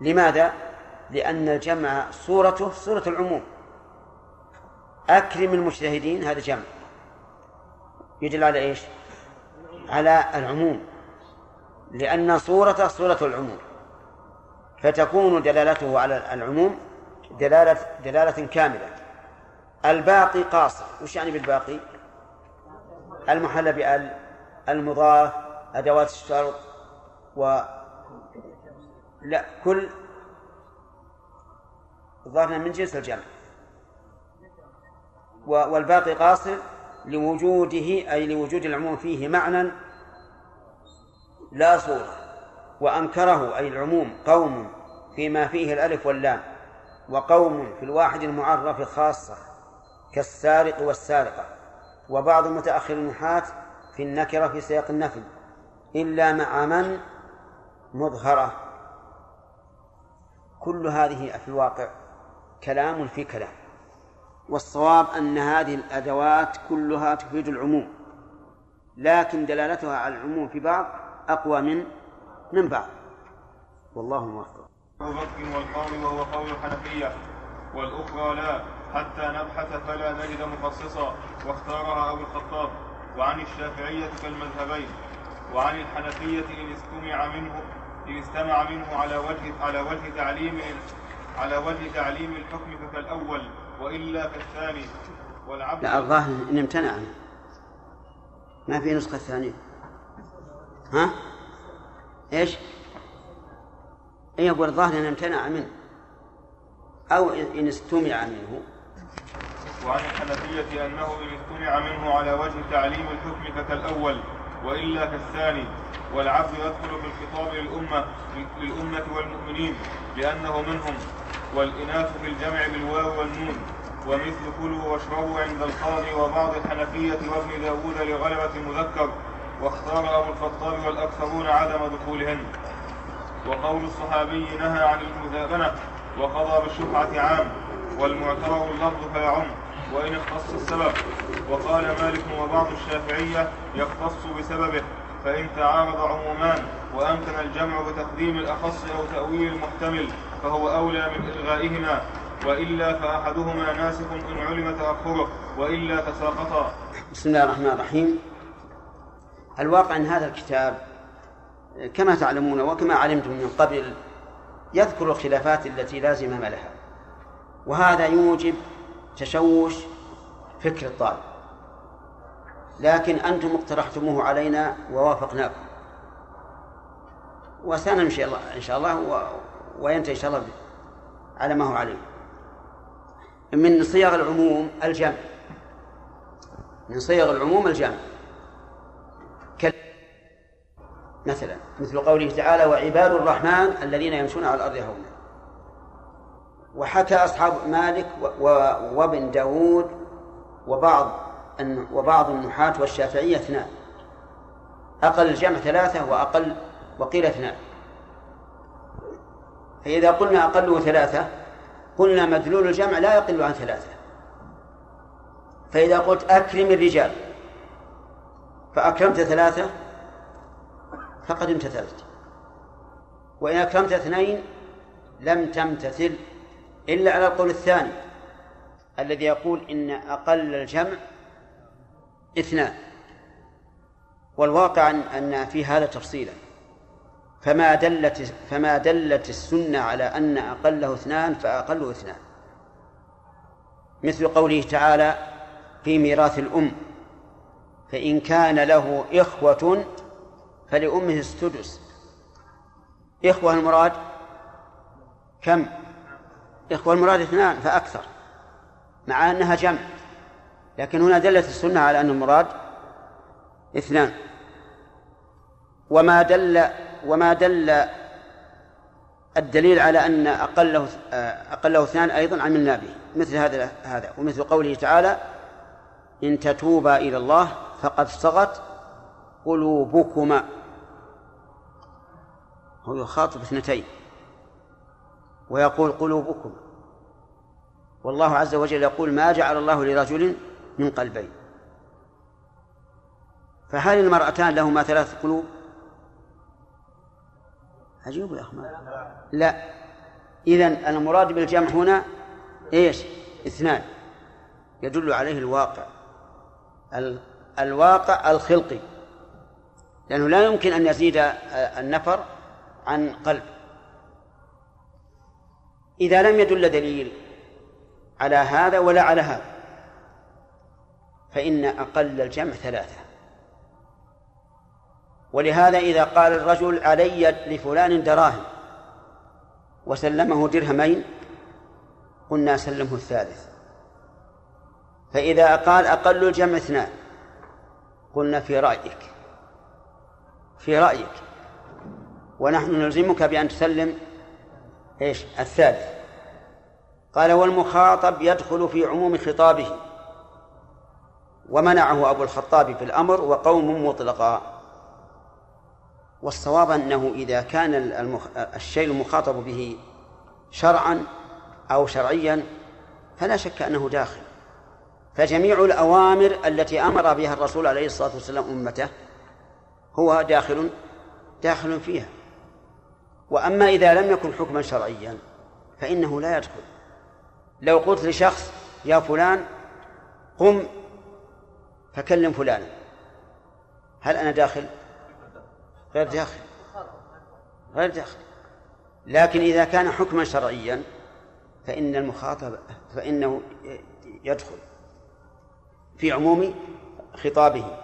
لماذا؟ لأن الجمع صورته صورة العموم. أكرم المجتهدين هذا جمع. يدل على إيش؟ على العموم. لأن صورته صورة العموم. فتكون دلالته على العموم دلالة دلالة كاملة. الباقي قاصر. وش يعني بالباقي؟ المحل بأل المضاف أدوات الشرط و لا كل ظهرنا من جنس الجمع. والباقي قاصر لوجوده أي لوجود العموم فيه معنى لا صورة. وأنكره أي العموم قوم فيما فيه الألف واللام. وقوم في الواحد المعرف خاصة. كالسارق والسارقة وبعض متأخر النحاة في النكرة في سياق النفي إلا مع من؟ مظهرة. كل هذه في الواقع كلام في كلام والصواب أن هذه الأدوات كلها تفيد العموم لكن دلالتها على العموم في بعض أقوى من من بعض. والله موفق. والقول وهو قول الحنفية والأخرى لا. حتى نبحث فلا نجد مخصصا واختارها أبو الخطاب. وعن الشافعية كالمذهبين وعن الحنفية إن استمع منه إن استمع منه على وجه على وجه تعليم على وجه تعليم الحكم كالأول وإلا كالثاني والعبد لا الظاهر إن امتنع. ما في نسخة ثانية. ها؟ إيش؟ اي يقول الظاهر ان امتنع منه. أو إن استمع منه. وعن الحنفية أنه إن استمع منه على وجه تعليم الحكم كالأول وإلا كالثاني والعبد يدخل في الخطاب للأمة للأمة والمؤمنين لأنه منهم والإناث في الجمع بالواو والنون ومثل كلوا واشربوا عند القاضي وبعض الحنفية وابن داود لغلبة المذكر واختار أبو الخطاب والأكثرون عدم دخولهن. وقول الصحابي نهى عن المزابنة وقضى بالشفعة عام والمعتبر اللفظ فيعم. وإن اختص السبب وقال مالك وبعض الشافعية يختص بسببه فإن تعارض عمومان وأمكن الجمع بتقديم الأخص أو تأويل المحتمل فهو أولى من إلغائهما وإلا فأحدهما ناسخ إن علم تأخره وإلا تساقطا بسم الله الرحمن الرحيم. الواقع أن هذا الكتاب كما تعلمون وكما علمتم من قبل يذكر الخلافات التي لا زمام لها وهذا يوجب تشوش فكر الطالب. لكن أنتم اقترحتموه علينا ووافقناكم. وسنمشي الله إن شاء الله و... وينتهي إن شاء الله على ما هو عليه. من صيغ العموم الجمع. من صيغ العموم الجمع. مثلا مثل قوله تعالى وعباد الرحمن الذين يمشون على الأرض هونا وحكى أصحاب مالك وابن داود وبعض وبعض النحاة والشافعية اثنان. أقل الجمع ثلاثة وأقل وقيل اثنان. فإذا قلنا أقله ثلاثة قلنا مدلول الجمع لا يقل عن ثلاثة. فإذا قلت أكرم الرجال فأكرمت ثلاثة فقد امتثلت. وإن أكرمت اثنين لم تمتثل إلا على القول الثاني الذي يقول إن أقل الجمع اثنان والواقع أن في هذا تفصيلا. فما دلت فما دلت السنة على أن أقله اثنان فأقله اثنان. مثل قوله تعالى في ميراث الأم فإن كان له إخوة فلأمه السدس. إخوة المراد كم؟ إخوة المراد اثنان فأكثر مع أنها جمع. لكن هنا دلت السنة على أن المراد اثنان. وما دل وما دل الدليل على أن أقله أقله اثنان أيضا عملنا به مثل هذا هذا ومثل قوله تعالى إن تتوبا إلى الله فقد صغت قلوبكما. هو يخاطب اثنتين. ويقول قلوبكم. والله عز وجل يقول ما جعل الله لرجل من قلبين فهل المرأتان لهما ثلاث قلوب؟ عجيب يا أخي لا. إذا المراد بالجمع هنا إيش؟ اثنان. يدل عليه الواقع. الواقع الخلقي. لأنه لا يمكن أن يزيد النفر عن قلب. إذا لم يدل دليل على هذا ولا على هذا فإن أقل الجمع ثلاثة. ولهذا إذا قال الرجل علي لفلان دراهم وسلمه درهمين قلنا سلمه الثالث. فإذا قال أقل الجمع اثنان قلنا في رأيك في رأيك. ونحن نلزمك بأن تسلم إيش؟ الثالث. قال والمخاطب يدخل في عموم خطابه. ومنعه أبو الخطاب في الأمر وقوم مطلقا. والصواب أنه إذا كان المخ... الشيء المخاطب به شرعا أو شرعيا فلا شك أنه داخل. فجميع الأوامر التي أمر بها الرسول عليه الصلاة والسلام أمته هو داخل داخل فيها. وأما إذا لم يكن حكما شرعيا فإنه لا يدخل. لو قلت لشخص يا فلان قم فكلم فلانا. هل أنا داخل؟ غير داخل. غير داخل. لكن إذا كان حكما شرعيا فإن المخاطب فإنه يدخل في عموم خطابه.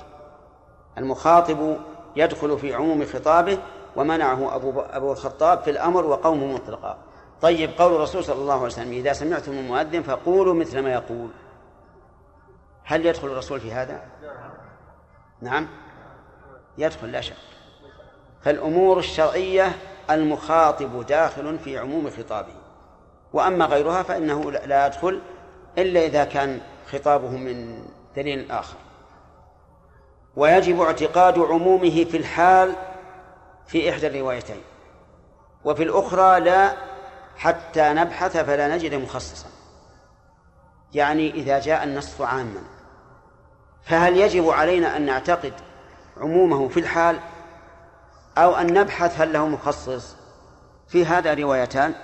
المخاطب يدخل في عموم خطابه ومنعه أبو, أبو الخطاب في الأمر وقومه مطلقا. طيب قول الرسول صلى الله عليه وسلم إذا سمعتم المؤذن فقولوا مثل ما يقول. هل يدخل الرسول في هذا؟ نعم. يدخل لا شك. فالأمور الشرعية المخاطب داخل في عموم خطابه. وأما غيرها فإنه لا يدخل إلا إذا كان خطابه من دليل آخر. ويجب اعتقاد عمومه في الحال في إحدى الروايتين. وفي الأخرى لا حتى نبحث فلا نجد مخصصا. يعني إذا جاء النص عاما. فهل يجب علينا أن نعتقد عمومه في الحال؟ أو أن نبحث هل له مخصص؟ في هذا روايتان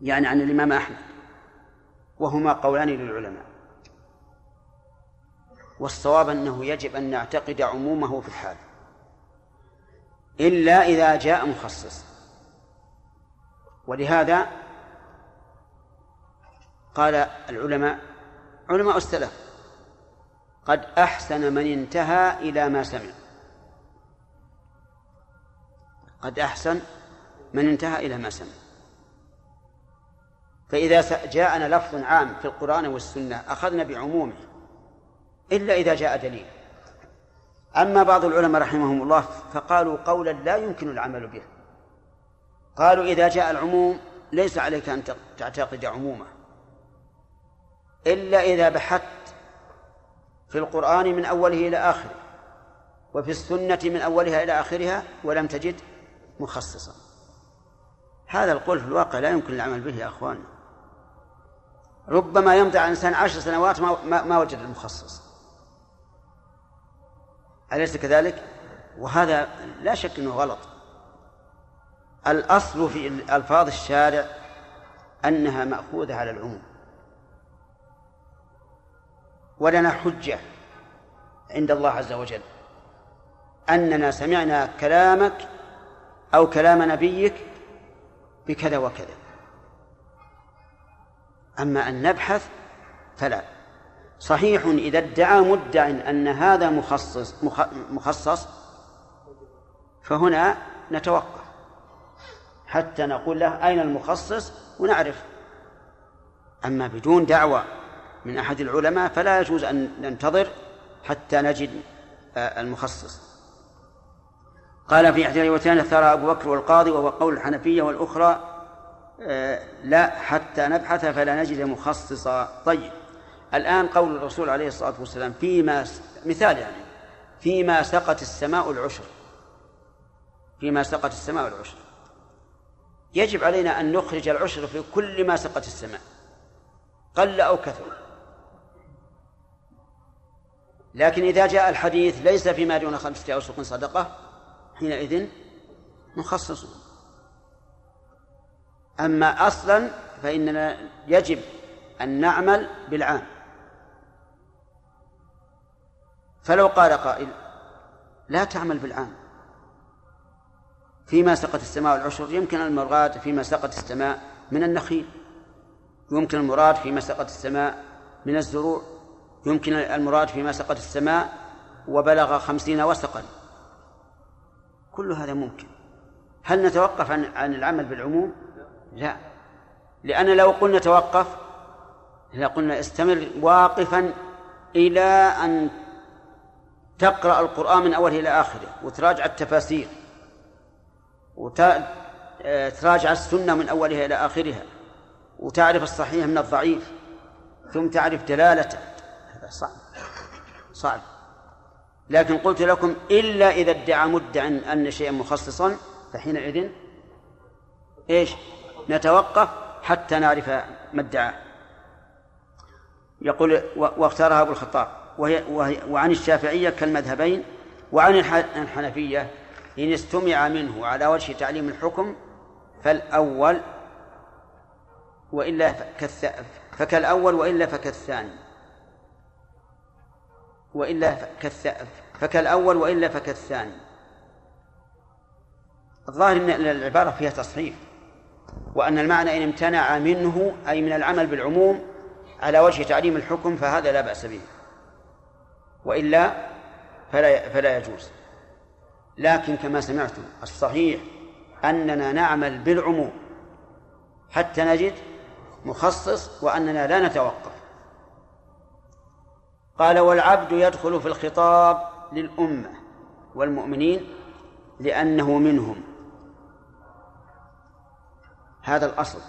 يعني عن الإمام أحمد. وهما قولان للعلماء. والصواب أنه يجب أن نعتقد عمومه في الحال. إلا إذا جاء مخصص. ولهذا قال العلماء علماء السلف قد أحسن من انتهى إلى ما سمع. قد أحسن من انتهى إلى ما سمع. فإذا جاءنا لفظ عام في القرآن والسنة أخذنا بعمومه إلا إذا جاء دليل. أما بعض العلماء رحمهم الله فقالوا قولا لا يمكن العمل به. قالوا إذا جاء العموم ليس عليك أن تعتقد عمومه. إلا إذا بحثت في القرآن من أوله إلى آخره وفي السنة من أولها إلى آخرها ولم تجد مخصصا. هذا القول في الواقع لا يمكن العمل به يا أخوان. ربما يمضي على الإنسان عشر سنوات ما, وجد المخصص. أليس كذلك؟ وهذا لا شك أنه غلط. الأصل في ألفاظ الشارع أنها مأخوذة على العموم. ولنا حجة عند الله عز وجل أننا سمعنا كلامك أو كلام نبيك بكذا وكذا. أما أن نبحث فلا. صحيح إذا ادعى مدع أن هذا مخصص مخصص فهنا نتوقف حتى نقول له أين المخصص ونعرف. أما بدون دعوة من أحد العلماء فلا يجوز أن ننتظر حتى نجد آه، المخصص. قال في إحدى الروايتين ثرى أبو بكر والقاضي وهو قول الحنفية والأخرى آه، لا حتى نبحث فلا نجد مخصصا. طيب. الآن قول الرسول عليه الصلاة والسلام فيما مثال يعني فيما سقت السماء العشر. فيما سقت السماء العشر. يجب علينا أن نخرج العشر في كل ما سقت السماء. قل أو كثر. لكن إذا جاء الحديث ليس فيما دون خمسة أوسق صدقة حينئذ نخصص أما أصلا فإننا يجب أن نعمل بالعام. فلو قال قائل لا تعمل بالعام. فيما سقط السماء العشر يمكن المراد فيما سقط السماء من النخيل. يمكن المراد فيما سقط السماء من الزروع. يمكن المراد فيما سقط السماء وبلغ خمسين وسقا كل هذا ممكن. هل نتوقف عن عن العمل بالعموم؟ لا. لأن لو قلنا توقف لقلنا استمر واقفا إلى أن تقرأ القرآن من أوله إلى آخره وتراجع التفاسير وتراجع السنة من أولها إلى آخرها وتعرف الصحيح من الضعيف ثم تعرف دلالته. هذا صعب. صعب. لكن قلت لكم إلا إذا ادعى مدع أن شيئا مخصصا فحينئذ إيش؟ نتوقف حتى نعرف ما ادعى. يقول واختارها أبو الخطاب. وهي, وعن الشافعية كالمذهبين وعن الحنفية إن استمع منه على وجه تعليم الحكم فالأول وإلا فكالأول وإلا فكالثاني. وإلا فكالأول وإلا فكالثاني. الظاهر إن العبارة فيها تصحيف وأن المعنى إن امتنع منه أي من العمل بالعموم على وجه تعليم الحكم فهذا لا بأس به. وإلا فلا فلا يجوز. لكن كما سمعتم الصحيح أننا نعمل بالعموم حتى نجد مخصص وأننا لا نتوقف. قال والعبد يدخل في الخطاب للأمة والمؤمنين لأنه منهم. هذا الأصل.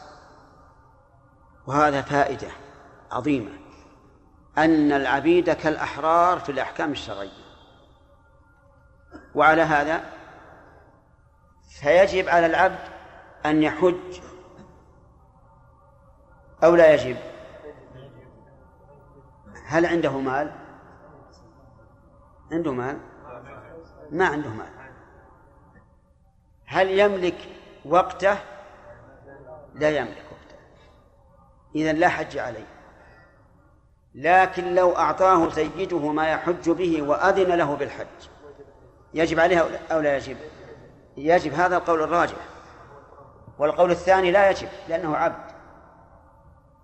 وهذا فائدة عظيمة. أن العبيد كالأحرار في الأحكام الشرعية. وعلى هذا فيجب على العبد أن يحج أو لا يجب. هل عنده مال؟ عنده مال؟ ما عنده مال. هل يملك وقته؟ لا يملك وقته. إذا لا حج عليه. لكن لو أعطاه سيده ما يحج به وأذن له بالحج. يجب عليه أو لا يجب؟ يجب. هذا القول الراجح. والقول الثاني لا يجب لأنه عبد.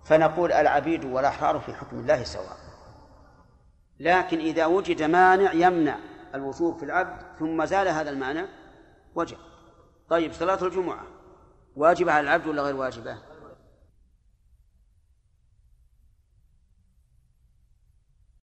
فنقول العبيد والأحرار في حكم الله سواء. لكن إذا وجد مانع يمنع الوصول في العبد ثم زال هذا المانع وجب. طيب صلاة الجمعة واجبة على العبد ولا غير واجبة؟